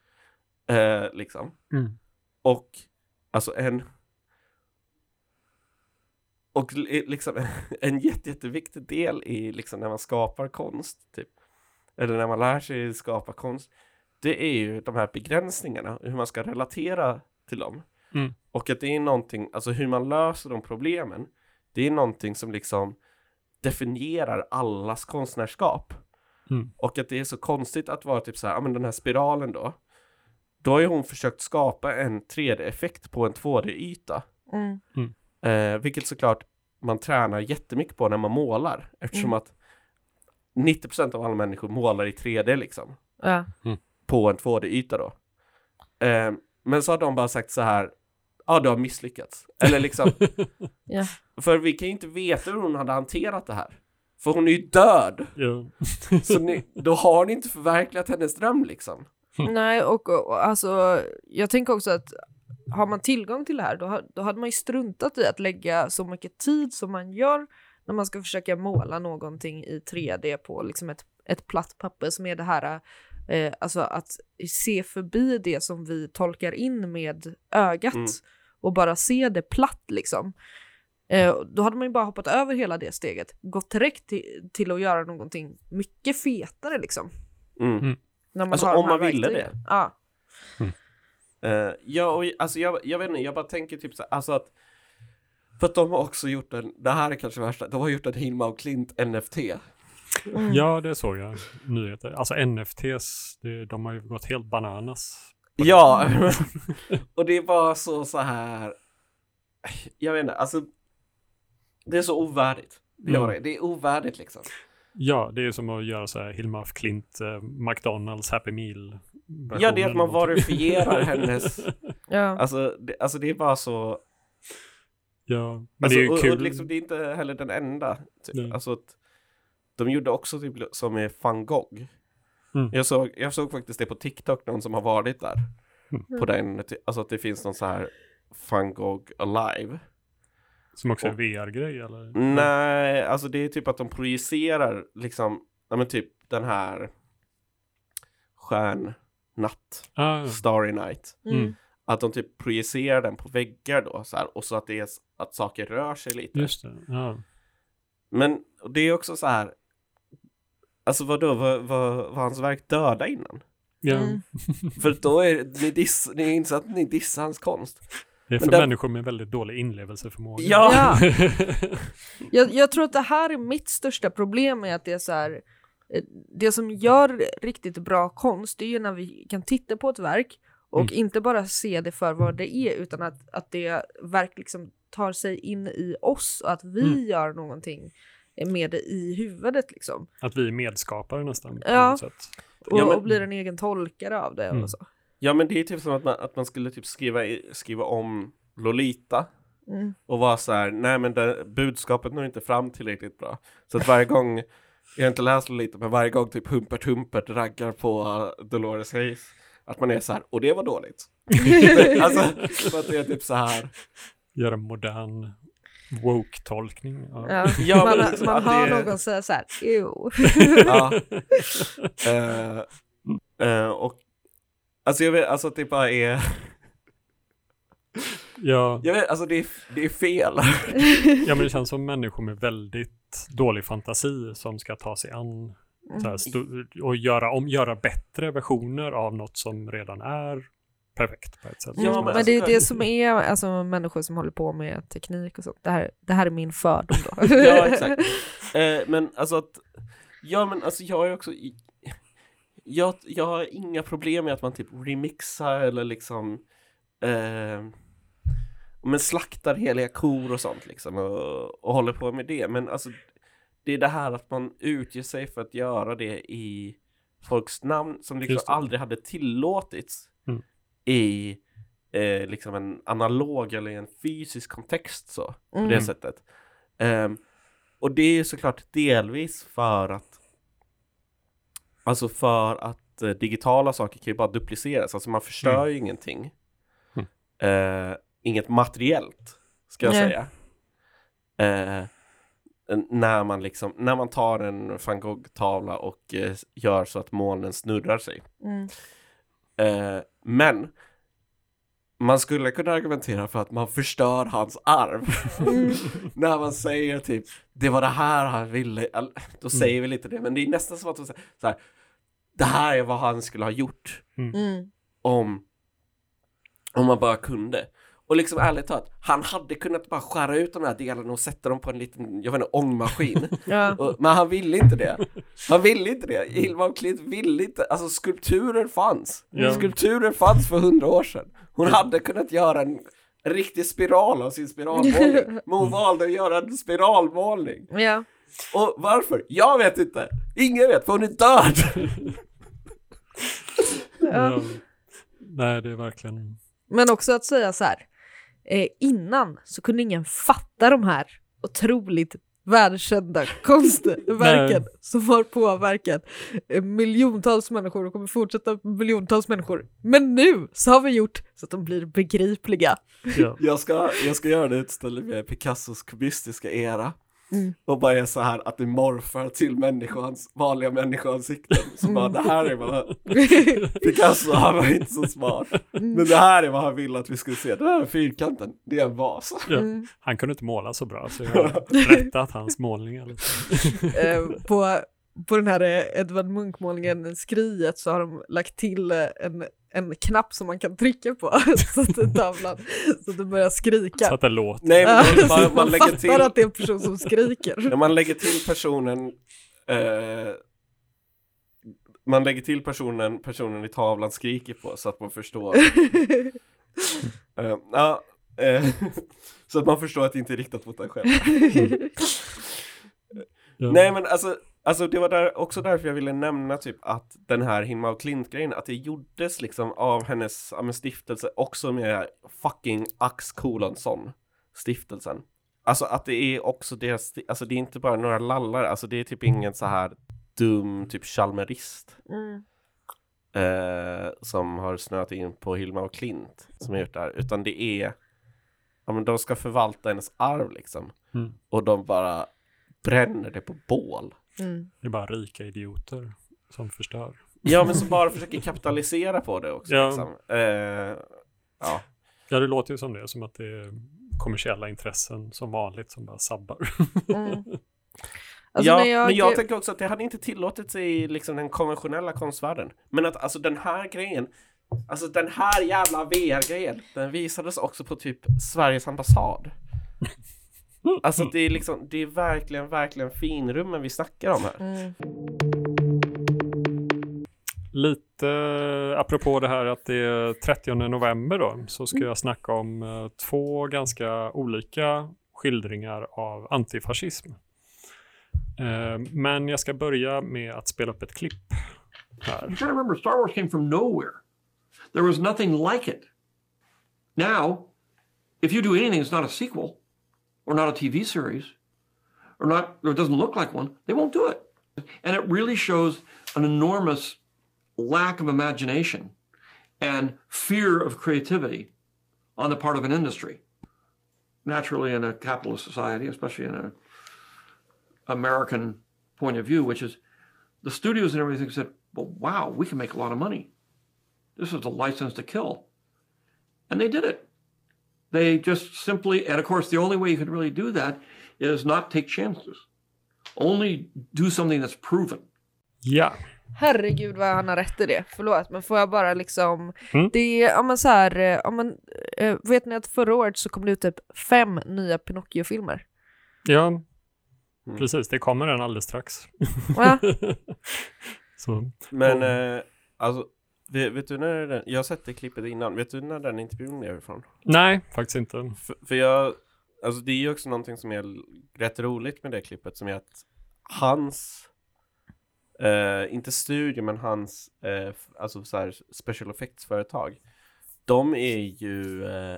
Eh, liksom. Mm. Och alltså en och li- liksom [laughs] en jätte, jätteviktig del i liksom när man skapar konst, typ, eller när man lär sig skapa konst, det är ju de här begränsningarna, hur man ska relatera till dem. Mm. Och att det är någonting, alltså hur man löser de problemen, det är någonting som liksom definierar allas konstnärskap. Mm. Och att det är så konstigt att vara typ så här, ja men den här spiralen då. Då har ju hon försökt skapa en 3D-effekt på en 2D-yta. Mm. Eh, vilket såklart man tränar jättemycket på när man målar. Eftersom Mm. att 90% av alla människor målar i 3D liksom. Ja. På en 2D-yta då. Eh, men så har de bara sagt så här, ja du har misslyckats. Eller liksom, [laughs] Ja. för vi kan ju inte veta hur hon hade hanterat det här. För hon är ju död. Ja. Så ni, då har ni inte förverkligat hennes dröm liksom. Nej, och, och alltså, jag tänker också att har man tillgång till det här, då, då hade man ju struntat i att lägga så mycket tid som man gör när man ska försöka måla någonting i 3D på liksom ett, ett platt papper som är det här, eh, alltså att se förbi det som vi tolkar in med ögat Mm. och bara se det platt liksom. Eh, då hade man ju bara hoppat över hela det steget, gått direkt till, till att göra någonting mycket fetare liksom. Mm. Mm. När man Alltså, om man ville det. Ja. Eh, ja, och alltså jag, jag vet inte, jag bara tänker typ så här, alltså att för att de har också gjort en, det här är kanske värsta, de har gjort en Hilma och Klint NFT. Mm. ja, det såg jag nyheter. Alltså NFTs, det, de har ju gått helt bananas. Ja, [laughs] och det är bara så så här, jag vet inte, alltså det är så ovärdigt. Det, Mm. det. det är ovärdigt liksom. Ja, det är som att göra så här Hilma af Klint, eh, McDonalds Happy Meal. Ja, det är att man verifierar [laughs] hennes, Ja. alltså det, alltså det är bara så, Ja, men alltså, det är ju och, kul. och liksom, det är inte heller den enda. Typ. Nej. Alltså att de gjorde också typ som med van Gogh. Mm. Jag, såg, jag såg faktiskt det på TikTok, någon som har varit där. Mm. På den, alltså att det finns någon så här van Gogh alive. Som också är och- VR-grej eller? Mm. Nej, alltså det är typ att de projicerar liksom, ja men typ den här stjärnnatt, Ah, Starry Night. Mm. Att de typ projicerar den på väggar då så här, och så att det är att saker rör sig lite. just det. Ja. Men det är också så här, alltså vadå, var, var, var hans verk döda innan? Ja. Mm. [laughs] För då är ni, diss, ni inser att ni dissar hans konst. Det är för där- människor med väldigt dålig inlevelseförmåga. Ja. Ja. [laughs] Jag, jag tror att det här är mitt största problem med att det är så här. Eh, Det som gör riktigt bra konst, det är ju när vi kan titta på ett verk och Mm. inte bara se det för vad det är, utan att, att det verk liksom tar sig in i oss och att vi Mm. gör någonting med det i huvudet liksom. Att vi är medskapare nästan. På Ja. något sätt. Och, Ja, men- och blir en egen tolkare av det Mm. och så. Ja men det är typ som att man, att man skulle typ skriva, skriva om Lolita Mm. och vara så här, nej men det, budskapet når inte fram tillräckligt bra. Så att varje gång, jag har inte läst Lolita, men varje gång typ Humpert Humpert raggar på uh, Dolores Hayes, att man är så här, och det var dåligt. [laughs] alltså, för att det är typ så här, Göra en modern woke-tolkning. av- Ja. Ja, man men liksom man hör det- någon säga så här, ew. [laughs] ja. [laughs] Eh, eh, och, alltså jag vet, alltså att det bara är, Ja, jag vet, alltså det är, det är fel. ja, men det känns som människor med väldigt dålig fantasi som ska ta sig an så här, sto- och göra, om, göra bättre versioner av något som redan är perfekt på ett sätt. Ja, Mm, men men, alltså- det är det som är alltså, människor som håller på med teknik och sånt. Det här, det här är min fördom då. [laughs] Ja, [laughs] exakt. Eh, men alltså att, ja men alltså jag är också, i- jag, jag har inga problem med att man typ remixar eller liksom, eh, men slaktar heliga kor och sånt liksom och, och håller på med det. Men alltså, det är det här att man utger sig för att göra det i folks namn som liksom det. aldrig hade tillåtits Mm. i eh, liksom en analog eller en fysisk kontext så, på det Mm. sättet. Ehm, och det är ju såklart delvis för att Alltså för att eh, digitala saker kan ju bara dupliceras, alltså man förstör Mm. ju ingenting. Eh, inget materiellt, ska jag Nej. säga. Eh, när man liksom, när man tar en van Gogh-tavla och eh, gör så att molnen snurrar sig. Mm. Eh, men man skulle kunna argumentera för att man förstör hans arv. Mm. [laughs] När man säger typ, det var det här han ville, då säger vi lite det, men det är nästan som att man säger så här, det här är vad han skulle ha gjort Mm. om, om man bara kunde. Och liksom ärligt talat, han hade kunnat bara skära ut de här delarna och sätta dem på en liten, jag vet inte, ångmaskin. [laughs] Ja. Och, men han ville inte det. Han ville inte det. Hilma af Klint ville inte, alltså skulpturer fanns. Ja. Skulpturer fanns för hundra år sedan. Hon hade kunnat göra en, en riktig spiral av sin spiralmålning. [laughs] Men hon valde att göra en spiralmålning. ja. Och varför? Jag vet inte. Ingen vet, för hon är död. [laughs] Ja. Nej, det är verkligen... Men också att säga så här, eh, innan så kunde ingen fatta de här otroligt världskända konstverken som har påverkat eh, miljontals människor och kommer fortsätta miljontals människor. Men nu så har vi gjort så att de blir begripliga. Ja. Jag ska, jag ska göra en utställning med Picassos kubistiska era. Mm. Och bara är så här att det morfar till människans, vanliga människoansikten. Så bara det här är vad [laughs] Picasso, han var inte så smart. Men det här är vad han ville att vi skulle se. Den här fyrkanten, det är en vas. Ja. Mm. Han kunde inte måla så bra, så jag har rättat hans målningar lite. [laughs] Eh, på, på den här Edvard Munch-målningen Skriet så har de lagt till en, en knapp som man kan trycka på [laughs] så att tavlan så att den börjar skrika. Så att det låter. Nej, men så man, man, lägger till, att det är en person som skriker. när man lägger till personen eh, man lägger till personen personen i tavlan skriker på så att man förstår. [laughs] Eh, ja, eh, så att man förstår att det inte är riktat mot en själv. [laughs] Ja. Nej men alltså, alltså det var där, också därför jag ville nämna typ att den här Hilma och Klint-grejen, att det gjordes liksom av hennes ja, stiftelse också med fucking Ax Kolonsson stiftelsen. Alltså att det är också deras, alltså det är inte bara några lallar, alltså det är typ ingen så här dum typ chalmerist Mm. eh, som har snöat in på Hilma och Klint som har gjort det här, utan det är ja men de ska förvalta hennes arv liksom. Mm. Och de bara bränner det på bål. Mm. Det är bara rika idioter som förstör. Ja, men som [laughs] bara försöker kapitalisera på det också. Ja. Liksom. Eh, ja. Ja, det låter ju som det, som att det är kommersiella intressen som vanligt som bara sabbar. Mm. [laughs] Alltså ja, jag, men jag tänker också att det hade inte tillåtit sig i liksom den konventionella konstvärlden. Men att alltså den här grejen, alltså den här jävla VR-grejen, den visades också på typ Sveriges ambassad. Alltså det är liksom, det är verkligen, verkligen finrummen vi snackar om här. Mm. Lite eh, apropå det här att det är 30 november då, så ska jag snacka om eh, två ganska olika skildringar av antifascism. Eh, Men jag ska börja med att spela upp ett klipp här. You gotta remember, Star Wars came from nowhere. There was nothing like it. Now, if you do anything that's not a sequel, or not a TV series, or not, or it doesn't look like one, they won't do it. And it really shows an enormous lack of imagination and fear of creativity on the part of an industry. Naturally, in a capitalist society, especially in an American point of view, which is the studios and everything said, well, wow, we can make a lot of money. This is a license to kill. And they did it. They just simply, and of course, the only way you can really do that is not take chances. Only do something that's proven. Ja, Herregud vad han har rätt i det, förlåt men får jag bara liksom Mm. Det är, ja men så här, ja men eh, vet ni att förra året så kom det ut typ fem nya Pinocchio-filmer? ja precis. Det kommer den alldeles strax. Ja. [laughs] Så, Men eh, alltså, vet, vet du när den, jag har sett det klippet innan, vet du när den intervjun är ifrån? nej, faktiskt inte. För, för jag, alltså det är ju också någonting som är rätt roligt med det klippet som är att hans, eh, inte studio men hans, eh, alltså så här special effects-företag, de är ju eh,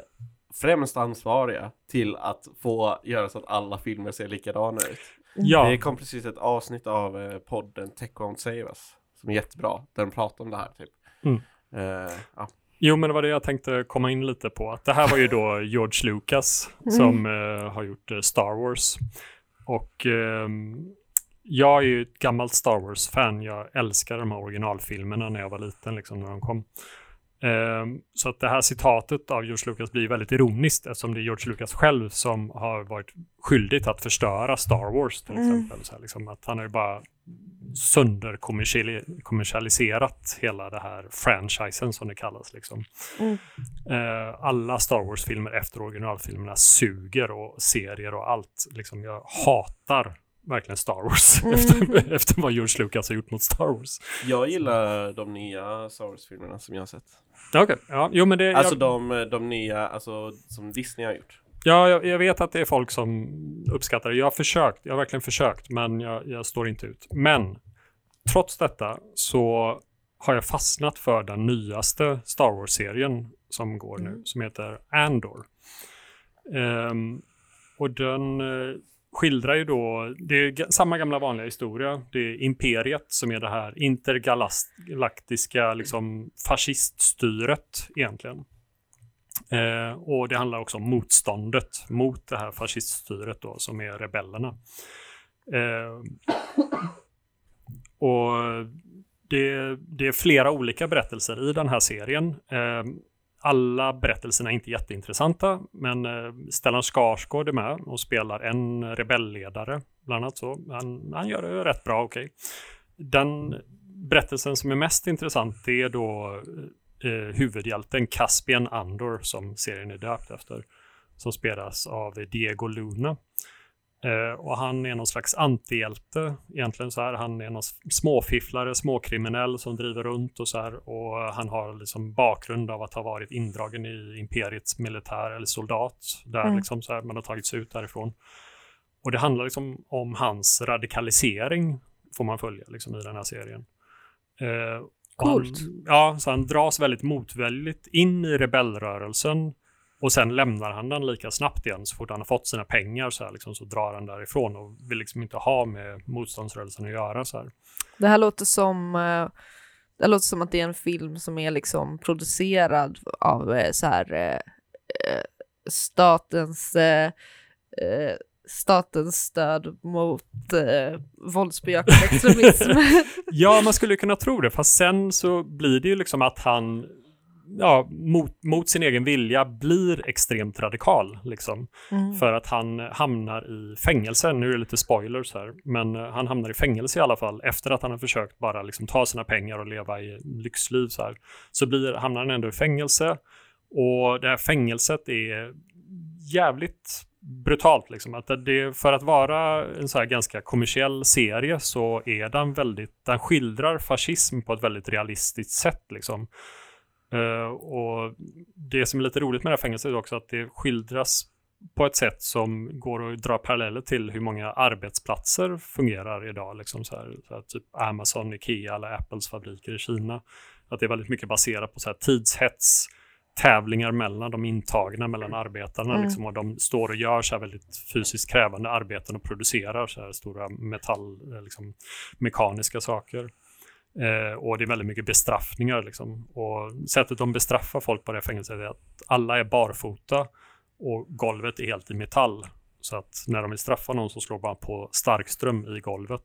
främst ansvariga till att få göra så att alla filmer ser likadana ut. Ja, Det kom precis ett avsnitt av eh, podden Tech Won't Save Us som är jättebra, där de pratar om det här typ. Mm. Eh, ja. Jo, men det var det jag tänkte komma in lite på. Att det här var ju då [laughs] George Lucas som eh, har gjort eh, Star Wars. Och ehm, jag är ju ett gammalt Star Wars-fan. Jag älskar de här originalfilmerna när jag var liten, liksom när de kom. Ehm, Så att det här citatet av George Lucas blir väldigt ironiskt eftersom det är George Lucas själv som har varit skyldig att förstöra Star Wars till Mm. exempel. Så här, liksom att han har ju bara sönderkommersialiserat hela det här franchisen som det kallas. Liksom. Mm. Eh, alla Star Wars-filmer efter originalfilmerna suger och serier och allt. Liksom, jag hatar verkligen Star Wars [laughs] Mm. efter, efter vad George Lucas har gjort mot Star Wars. Jag gillar de nya Star Wars-filmerna som jag har sett. Okej, ja, jo men det... Alltså jag, de, de nya, alltså som Disney har gjort. Ja, jag, jag vet att det är folk som uppskattar det. Jag har försökt, jag har verkligen försökt, men jag, jag står inte ut. Men trots detta så har jag fastnat för den nyaste Star Wars-serien som går nu, som heter Andor. Ehm, och den eh, skildrar ju då, det är samma gamla vanliga historia. Det är imperiet som är det här intergalaktiska liksom, fasciststyret egentligen. Eh, och det handlar också om motståndet mot det här fasciststyret då, som är rebellerna. Eh, och det, det är flera olika berättelser i den här serien. Eh, alla berättelserna är inte jätteintressanta, men eh, Stellan Skarsgård är med och spelar en rebellledare, bland annat så. Han, han gör det rätt bra, okej. Den berättelsen som är mest intressant det är då eh, eh, huvudhjälten Caspian Andor, som serien är döpt efter, som spelas av Diego Luna. Eh, och han är någon slags antihjälte egentligen så här. Han är någon småfifflare, småkriminell som driver runt och så här. Och han har liksom bakgrund av att ha varit indragen i imperiets militär eller soldat. Där Mm. liksom så här, man har tagits ut därifrån. Och det handlar liksom om hans radikalisering får man följa liksom i den här serien. Eh, Coolt. Han, ja, så han dras väldigt motväldigt in i rebellrörelsen och sen lämnar han den lika snabbt igen. Så fort han har fått sina pengar så, här, liksom, så drar han därifrån och vill liksom inte ha med motståndsrörelsen att göra. Så här. Det här låter som eh, det låter som att det är en film som är liksom producerad av eh, så här eh, statens statens stöd mot eh, våldsbejakande [laughs] extremism. [laughs] Ja, man skulle kunna tro det, fast sen så blir det ju liksom att han ja, mot, mot sin egen vilja blir extremt radikal. Liksom. Mm. För att han hamnar i fängelse. Nu är det lite spoilers här, men eh, han hamnar i fängelse i alla fall efter att han har försökt bara liksom ta sina pengar och leva i lyxliv. Så, här. så blir, hamnar han ändå i fängelse och det här fängelset är jävligt brutalt. Liksom. Att det, för att vara en så här ganska kommersiell serie så är den väldigt, den skildrar fascism på ett väldigt realistiskt sätt. Liksom. Uh, och det som är lite roligt med det här fängelset är också att det skildras på ett sätt som går att dra paralleller till hur många arbetsplatser fungerar idag. Liksom så här, så här, typ Amazon, Ikea eller Apples fabriker i Kina. Att det är väldigt mycket baserat på så här, tidshets, tävlingar mellan de intagna, mellan arbetarna. Mm. Liksom, och de står och gör så här väldigt fysiskt krävande arbeten och producerar så här stora metall, eh, liksom, mekaniska saker. Eh, och det är väldigt mycket bestraffningar. Liksom. Och sättet de bestraffar folk på det fängelset är att alla är barfota och golvet är helt i metall. Så att när de vill straffa någon så slår man på starkström i golvet.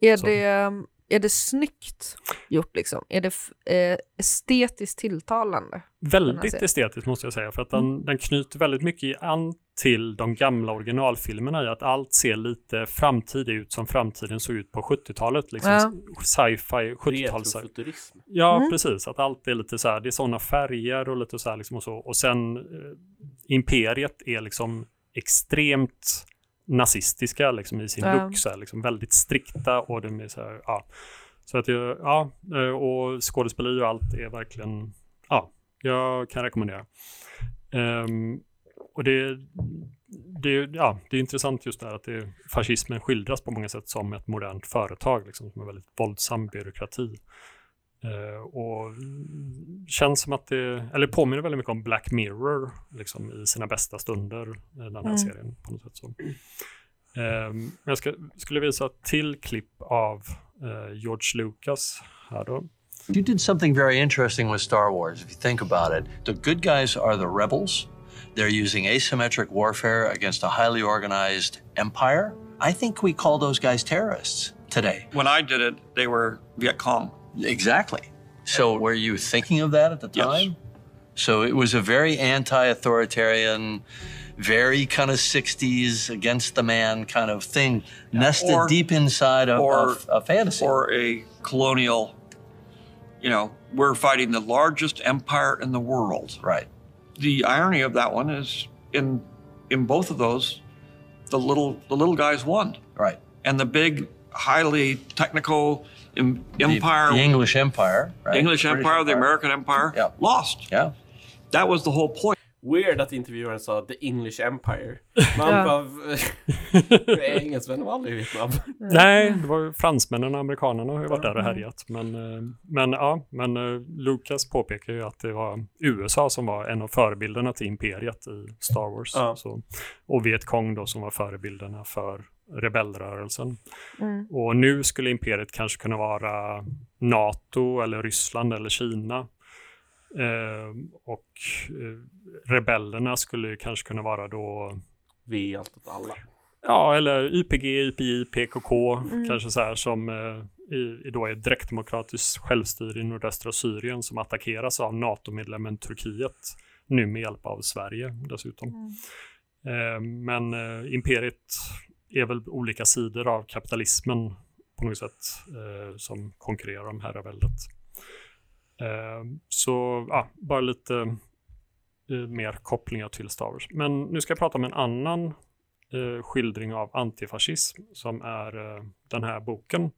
är, Så. det, är det snyggt gjort liksom? Är det eh, estetiskt tilltalande? Väldigt estetiskt måste jag säga, för att den, den knyter väldigt mycket an till de gamla originalfilmerna i att allt ser lite framtid ut som framtiden såg ut på 70-talet. Liksom Ja. sci-fi, 70-tals... Retrofuturism. Ja, Mm. precis. Att allt är lite så här, det är sådana färger och lite så här liksom och så. Och sen eh, imperiet är liksom extremt nazistiska liksom i sin Ja. look, så här, liksom väldigt strikta och de är så här, ja. Så att jag, ja, eh, och skådespeleri och allt är verkligen, ja, jag kan rekommendera. Ehm, och det, det, ja, det är intressant just det här att det, fascismen skildras på många sätt som ett modernt företag, liksom, som en väldigt våldsam byråkrati. Eh, och känns som att det, eller påminner väldigt mycket om Black Mirror liksom, i sina bästa stunder, eh, den här Mm. serien. på något sätt. Så. Ehm, jag ska, skulle visa ett till klipp av eh, George Lucas här då. You did something very interesting with Star Wars, if you think about it. The good guys are the rebels. They're using asymmetric warfare against a highly organized empire. I think we call those guys terrorists today. When I did it, they were Viet Cong. Exactly. So were you thinking of that at the time? Yes. So it was a very anti-authoritarian, very kind of 60s against the man kind of thing, nested Or- deep inside of, or- of a fantasy. or a colonial, you know, we're fighting the largest empire in the world. right. The irony of that one is in in both of those, the little the little guys won, Right. and the big, highly technical em- The- empire, The, English Empire. Right? English British empire, the American empire, Yeah. lost. Yeah. That was the whole point. Weird att intervjuaren sa the English Empire. [laughs] Man Ja. bara... [laughs] Engelsmännen var aldrig i Vietnam. [laughs] Nej, det var ju fransmännen och amerikanerna har ju varit där och härjat. Men, eh, men ja, men eh, Lucas påpekar ju att det var USA som var en av förebilderna till imperiet i Star Wars. Ja. Så, och Viet Cong då som var förebilderna för rebellrörelsen. Mm. Och nu skulle imperiet kanske kunna vara NATO eller Ryssland eller Kina. Eh, och eh, rebellerna skulle ju kanske kunna vara då Vi är allt åt alla. Ja, eller YPG, YPI, PKK, kanske så här som eh, i, då är direktdemokratiskt självstyre i nordöstra Syrien som attackeras av NATO-medlemmen Turkiet, nu med hjälp av Sverige dessutom. Eh, men eh, imperiet är väl olika sidor av kapitalismen på något sätt eh, som konkurrerar om herraväldet. Eh, så ja, bara lite eh, mer kopplingar till Star Wars. Men nu ska jag prata om en annan eh, skildring av antifascism som är eh, den här boken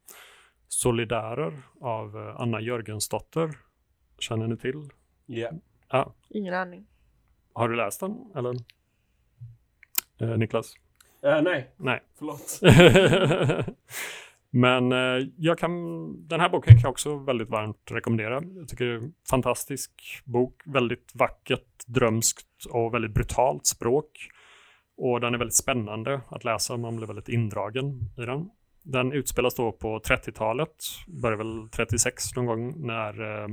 Solidärer av Anna Jörgensdotter. Känner ni till? Ja. Ja. Ingen aning. Har du läst den? Eller? Eh, Niklas? Eh, nej, Nej. förlåt. [laughs] Men eh, jag kan, den här boken kan jag också väldigt varmt rekommendera. Jag tycker det är en fantastisk bok, väldigt vackert, drömskt och väldigt brutalt språk. Och den är väldigt spännande att läsa, man blir väldigt indragen i den. Den utspelas då på 30-talet, börjar väl 36 någon gång när eh,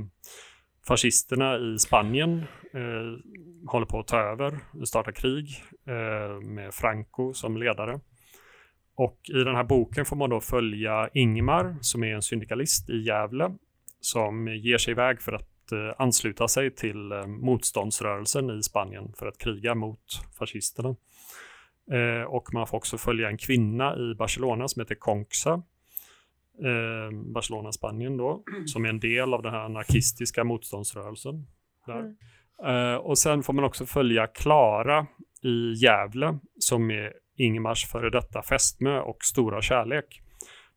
fascisterna i Spanien eh, håller på att ta över, starta krig eh, med Franco som ledare. Och i den här boken får man då följa Ingmar som är en syndikalist i Gävle som ger sig iväg för att eh, ansluta sig till eh, motståndsrörelsen i Spanien för att kriga mot fascisterna. Eh, och man får också följa en kvinna i Barcelona som heter Conxa. Barcelona, Spanien då, som är en del av den här anarkistiska motståndsrörelsen. Där. Eh, och sen får man också följa Klara i Gävle som är Ingmars före detta fästmö och stora kärlek.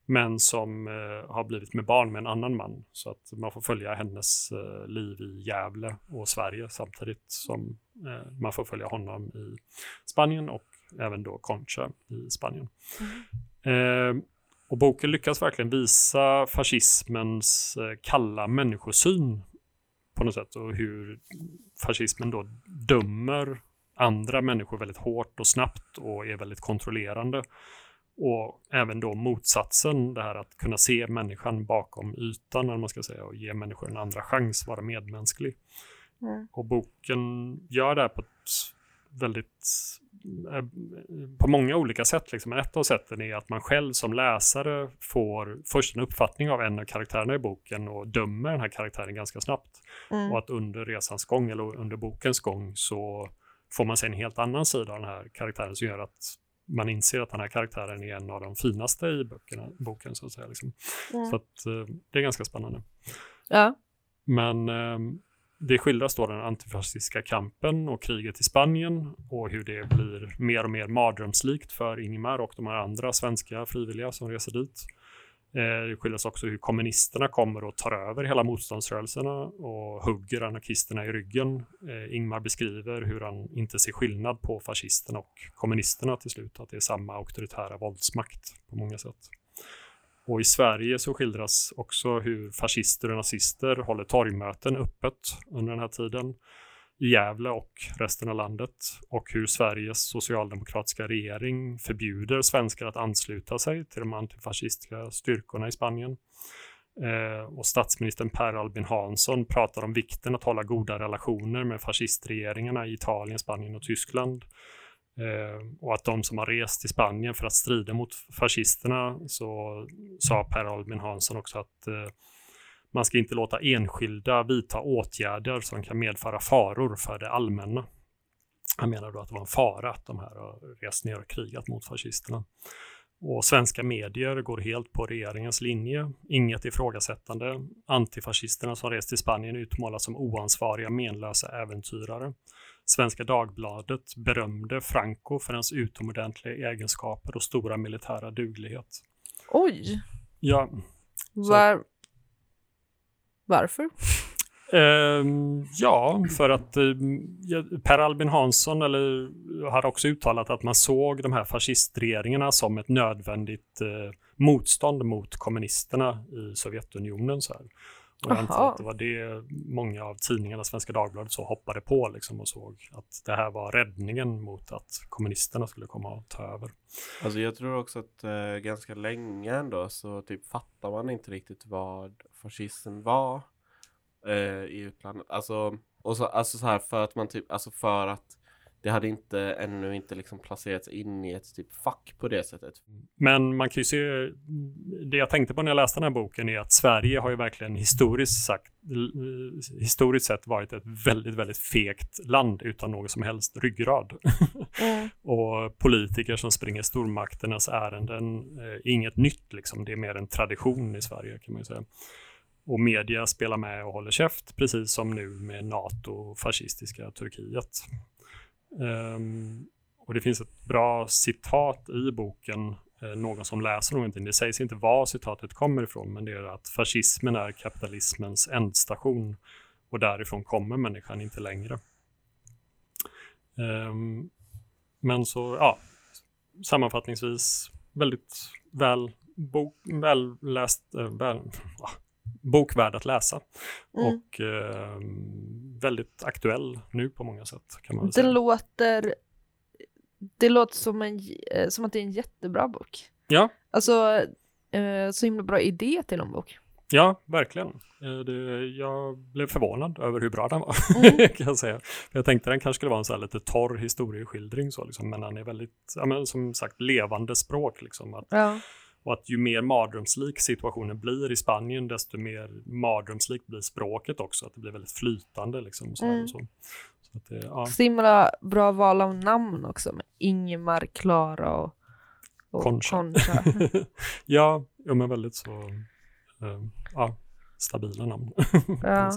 Men som eh, har blivit med barn med en annan man. Så att man får följa hennes eh, liv i Gävle och Sverige samtidigt som eh, man får följa honom i Spanien och även då Concha i Spanien. Eh, och boken lyckas verkligen visa fascismens eh, kalla människosyn på något sätt och hur fascismen då dömer andra människor väldigt hårt och snabbt och är väldigt kontrollerande. Och även då motsatsen, det här att kunna se människan bakom ytan, eller man ska säga, och ge människor en andra chans, vara medmänsklig. Mm. Och boken gör det här på ett väldigt, eh, på många olika sätt. Liksom. Men ett av sätten är att man själv som läsare får först en uppfattning av en av karaktärerna i boken och dömer den här karaktären ganska snabbt. Mm. Och att under resans gång eller under bokens gång så får man se en helt annan sida av den här karaktären som gör att man inser att den här karaktären är en av de finaste i böckerna, boken. Så att säga, liksom. Mm. Så att, eh, det är ganska spännande. Ja. Men eh, det skildras då den antifascistiska kampen och kriget i Spanien och hur det blir mer och mer mardrömslikt för Ingmar och de här andra svenska frivilliga som reser dit. Eh, det skildras också hur kommunisterna kommer och tar över hela motståndsrörelserna och hugger anarkisterna i ryggen. Eh, Ingmar beskriver hur han inte ser skillnad på fascisterna och kommunisterna till slut, att det är samma auktoritära våldsmakt på många sätt. Och i Sverige så skildras också hur fascister och nazister håller torgmöten öppet under den här tiden i Gävle och resten av landet och hur Sveriges socialdemokratiska regering förbjuder svenskar att ansluta sig till de antifascistiska styrkorna i Spanien. Eh, och statsministern Per Albin Hansson pratar om vikten att hålla goda relationer med fascistregeringarna i Italien, Spanien och Tyskland. Eh, och att de som har rest till Spanien för att strida mot fascisterna så sa Per Albin Hansson också att eh, man ska inte låta enskilda vidta åtgärder som kan medföra faror för det allmänna. Han menar då att det var en fara att de här har rest ner och krigat mot fascisterna. Och svenska medier går helt på regeringens linje. Inget ifrågasättande. Antifascisterna som rest till Spanien utmålas som oansvariga, menlösa äventyrare. Svenska Dagbladet berömde Franco för hans utomordentliga egenskaper och stora militära duglighet. Oj! Ja. Var... Varför? Ehm, ja, för att uh, Per Albin Hansson eller, har också uttalat att man såg de här fascistregeringarna som ett nödvändigt uh, motstånd mot kommunisterna i Sovjetunionen. Så här. Och jag antar att det var det många av tidningarna, Svenska Dagbladet, så hoppade på liksom och såg att det här var räddningen mot att kommunisterna skulle komma och ta över. Alltså jag tror också att eh, ganska länge ändå så typ fattar man inte riktigt vad fascism var eh, i utlandet. Alltså, och så, alltså så här för att man typ, alltså för att det hade inte ännu inte liksom placerats in i ett typ fack på det sättet. Men man kan ju se, det jag tänkte på när jag läste den här boken är att Sverige har ju verkligen historiskt, sagt, historiskt sett varit ett väldigt, väldigt fegt land utan någon som helst ryggrad. [laughs] Mm. och politiker som springer stormakternas ärenden är inget nytt liksom, det är mer en tradition i Sverige kan man ju säga. Och media spelar med och håller käft, precis som nu med NATO och fascistiska Turkiet. Um, och det finns ett bra citat i boken, eh, någon som läser någonting. Det sägs inte var citatet kommer ifrån, men det är att fascismen är kapitalismens ändstation och därifrån kommer människan inte längre. Um, men så, ja, sammanfattningsvis väldigt väl, bok, väl läst, eh, väl, bok värd att läsa. Mm. Och eh, väldigt aktuell nu på många sätt. kan man det säga. Låter, det låter som, en, eh, som att det är en jättebra bok. Ja. Alltså, eh, så himla bra idé till en bok. Ja, verkligen. Eh, det, jag blev förvånad över hur bra den var. Mm. [laughs] kan jag, säga. jag tänkte den kanske skulle vara en så här lite torr historieskildring, så, liksom, men den är väldigt, ja, men, som sagt, levande språk. Liksom, att, ja. Och att ju mer mardrömslik situationen blir i Spanien, desto mer mardrömslikt blir språket också. Att det blir väldigt flytande. Liksom, så Mm. så. Så att det, ja. Så himla bra val av namn också med Ingemar, Klara och, och Concha. Concha. [laughs] ja, ja, men väldigt så eh, ja, stabila namn. [laughs] Ja.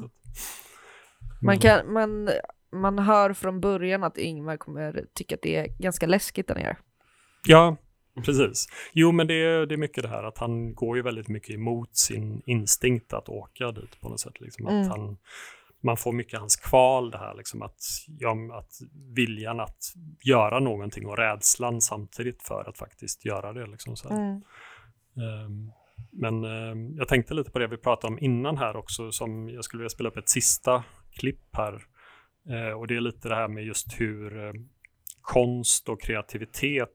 Man, Mm. kan, man, man hör från början att Ingmar kommer tycka att det är ganska läskigt där nere. Ja, [laughs] precis. Jo, men det är, det är mycket det här att han går ju väldigt mycket emot sin instinkt att åka dit på något sätt. Liksom. Att Mm. han, man får mycket hans kval det här, liksom att, ja, att viljan att göra någonting och rädslan samtidigt för att faktiskt göra det. Liksom, så. Mm. Ehm, Men ehm, jag tänkte lite på det vi pratade om innan här också, som jag skulle vilja spela upp ett sista klipp här. Eh, Och det är lite det här med just hur eh, konst och kreativitet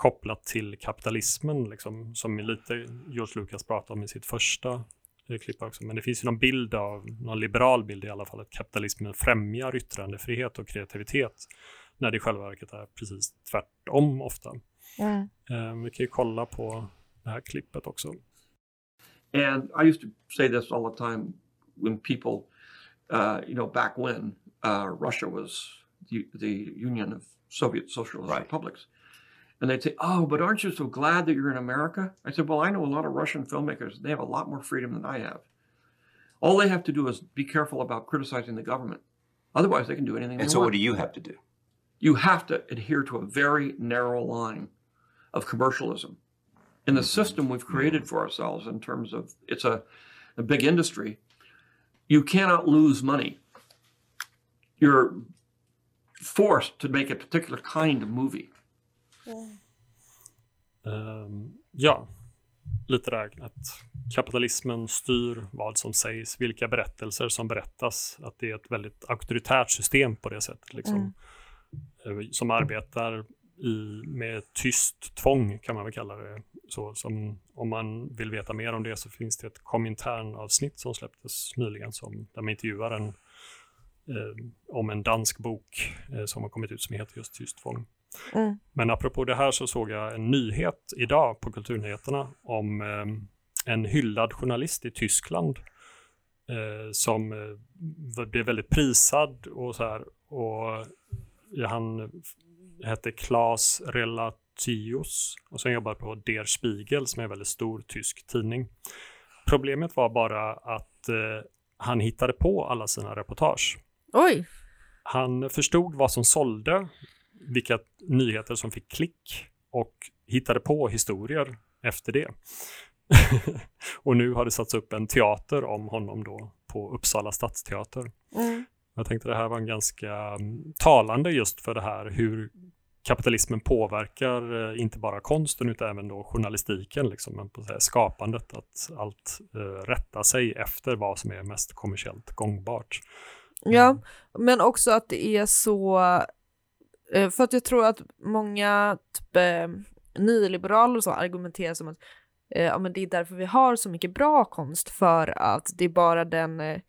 kopplat till kapitalismen, liksom, som lite George Lucas pratade om i sitt första eh, klipp också. Men det finns ju någon bild av, någon liberal bild i alla fall, att kapitalismen främjar yttrandefrihet och kreativitet, när det i själva verket är precis tvärtom ofta. Mm. Eh, Vi kan ju kolla på det här klippet också. And I used to say this all the time when people, uh, you know, back when uh, Russia was the, the Union of Soviet Socialist Republics. And they'd say, Oh, but aren't you so glad that you're in America? I said, Well, I know a lot of Russian filmmakers. They have a lot more freedom than I have. All they have to do is be careful about criticizing the government. Otherwise, they can do anything And they so, want. what do you have to do? you have to adhere to a very narrow line of commercialism. In the system we've created for ourselves, in terms of it's a, a big industry, you cannot lose money. You're forced to make a particular kind of movie. Ehm, ja, lite där att kapitalismen styr vad som sägs, vilka berättelser som berättas, att det är ett väldigt auktoritärt system på det sättet, liksom, eh, som arbetar i, med tyst tvång kan man väl kalla det. Så, som, om man vill veta mer om det så finns det ett Komintern-avsnitt som släpptes nyligen som, där man intervjuar en, eh, om en dansk bok eh, som har kommit ut som heter just Tyst tvång. Mm. Men apropå det här så såg jag en nyhet idag på Kulturnyheterna om eh, en hyllad journalist i Tyskland eh, som eh, blev väldigt prisad och så här. Och ja, han hette Klaas Relatius och sen jobbade på Der Spiegel som är en väldigt stor tysk tidning. Problemet var bara att eh, han hittade på alla sina reportage. Oj! Han förstod vad som sålde, vilka nyheter som fick klick och hittade på historier efter det. [laughs] och nu har det satts upp en teater om honom då på Uppsala stadsteater. Mm. Jag tänkte det här var en ganska mm, talande just för det här hur kapitalismen påverkar eh, inte bara konsten utan även då journalistiken, liksom, men på här, skapandet, att allt eh, rättar sig efter vad som är mest kommersiellt gångbart. Ja, men också att det är så, för att jag tror att många typ, eh, nyliberaler och så argumenterar som att eh, ja, men det är därför vi har så mycket bra konst, för att det är bara den, eh,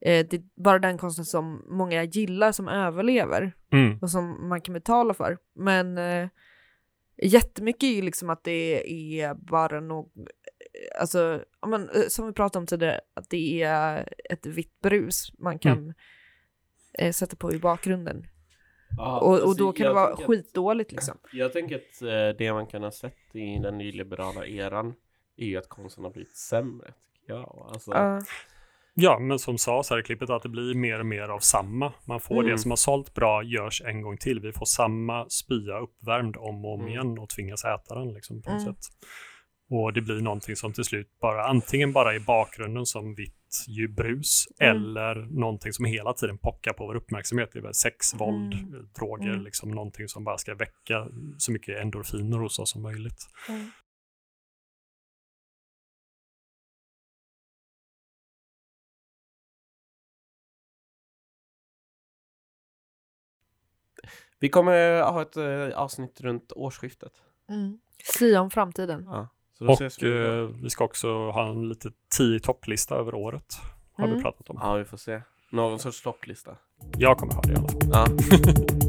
eh, det är bara den konsten som många gillar som överlever Mm. och som man kan betala för. Men eh, jättemycket är ju liksom att det är bara något, alltså, ja, men, eh, som vi pratade om tidigare, att det är ett vitt brus man kan eh, sätta på i bakgrunden. Ja, och, och alltså, då kan det vara skitdåligt liksom. Jag tänker att eh, det man kan ha sett i den nyliberala eran är ju att konsten har blivit sämre. Tycker jag. Alltså, Ja. Ja, men som sades här i klippet att det blir mer och mer av samma. Man får Mm. det som har sålt bra görs en gång till. Vi får samma spya uppvärmd om och om Mm. igen och tvingas äta den liksom på något Mm. sätt. Och det blir någonting som till slut bara antingen bara i bakgrunden som vitt brus Mm. eller någonting som hela tiden pockar på vår uppmärksamhet. Det är väl sex, våld, Mm. eh, droger, Mm. liksom någonting som bara ska väcka så mycket endorfiner hos oss som möjligt. Mm. Vi kommer ha ett eh, avsnitt runt årsskiftet. Mm. Sia om framtiden. Ja, Och ses vi eh, vi ska också ha en lite tio topplista över året. Har Mm. vi pratat om. Ja, vi får se. Någon sorts topplista. Jag kommer ha det i alla fall. Ja. [laughs]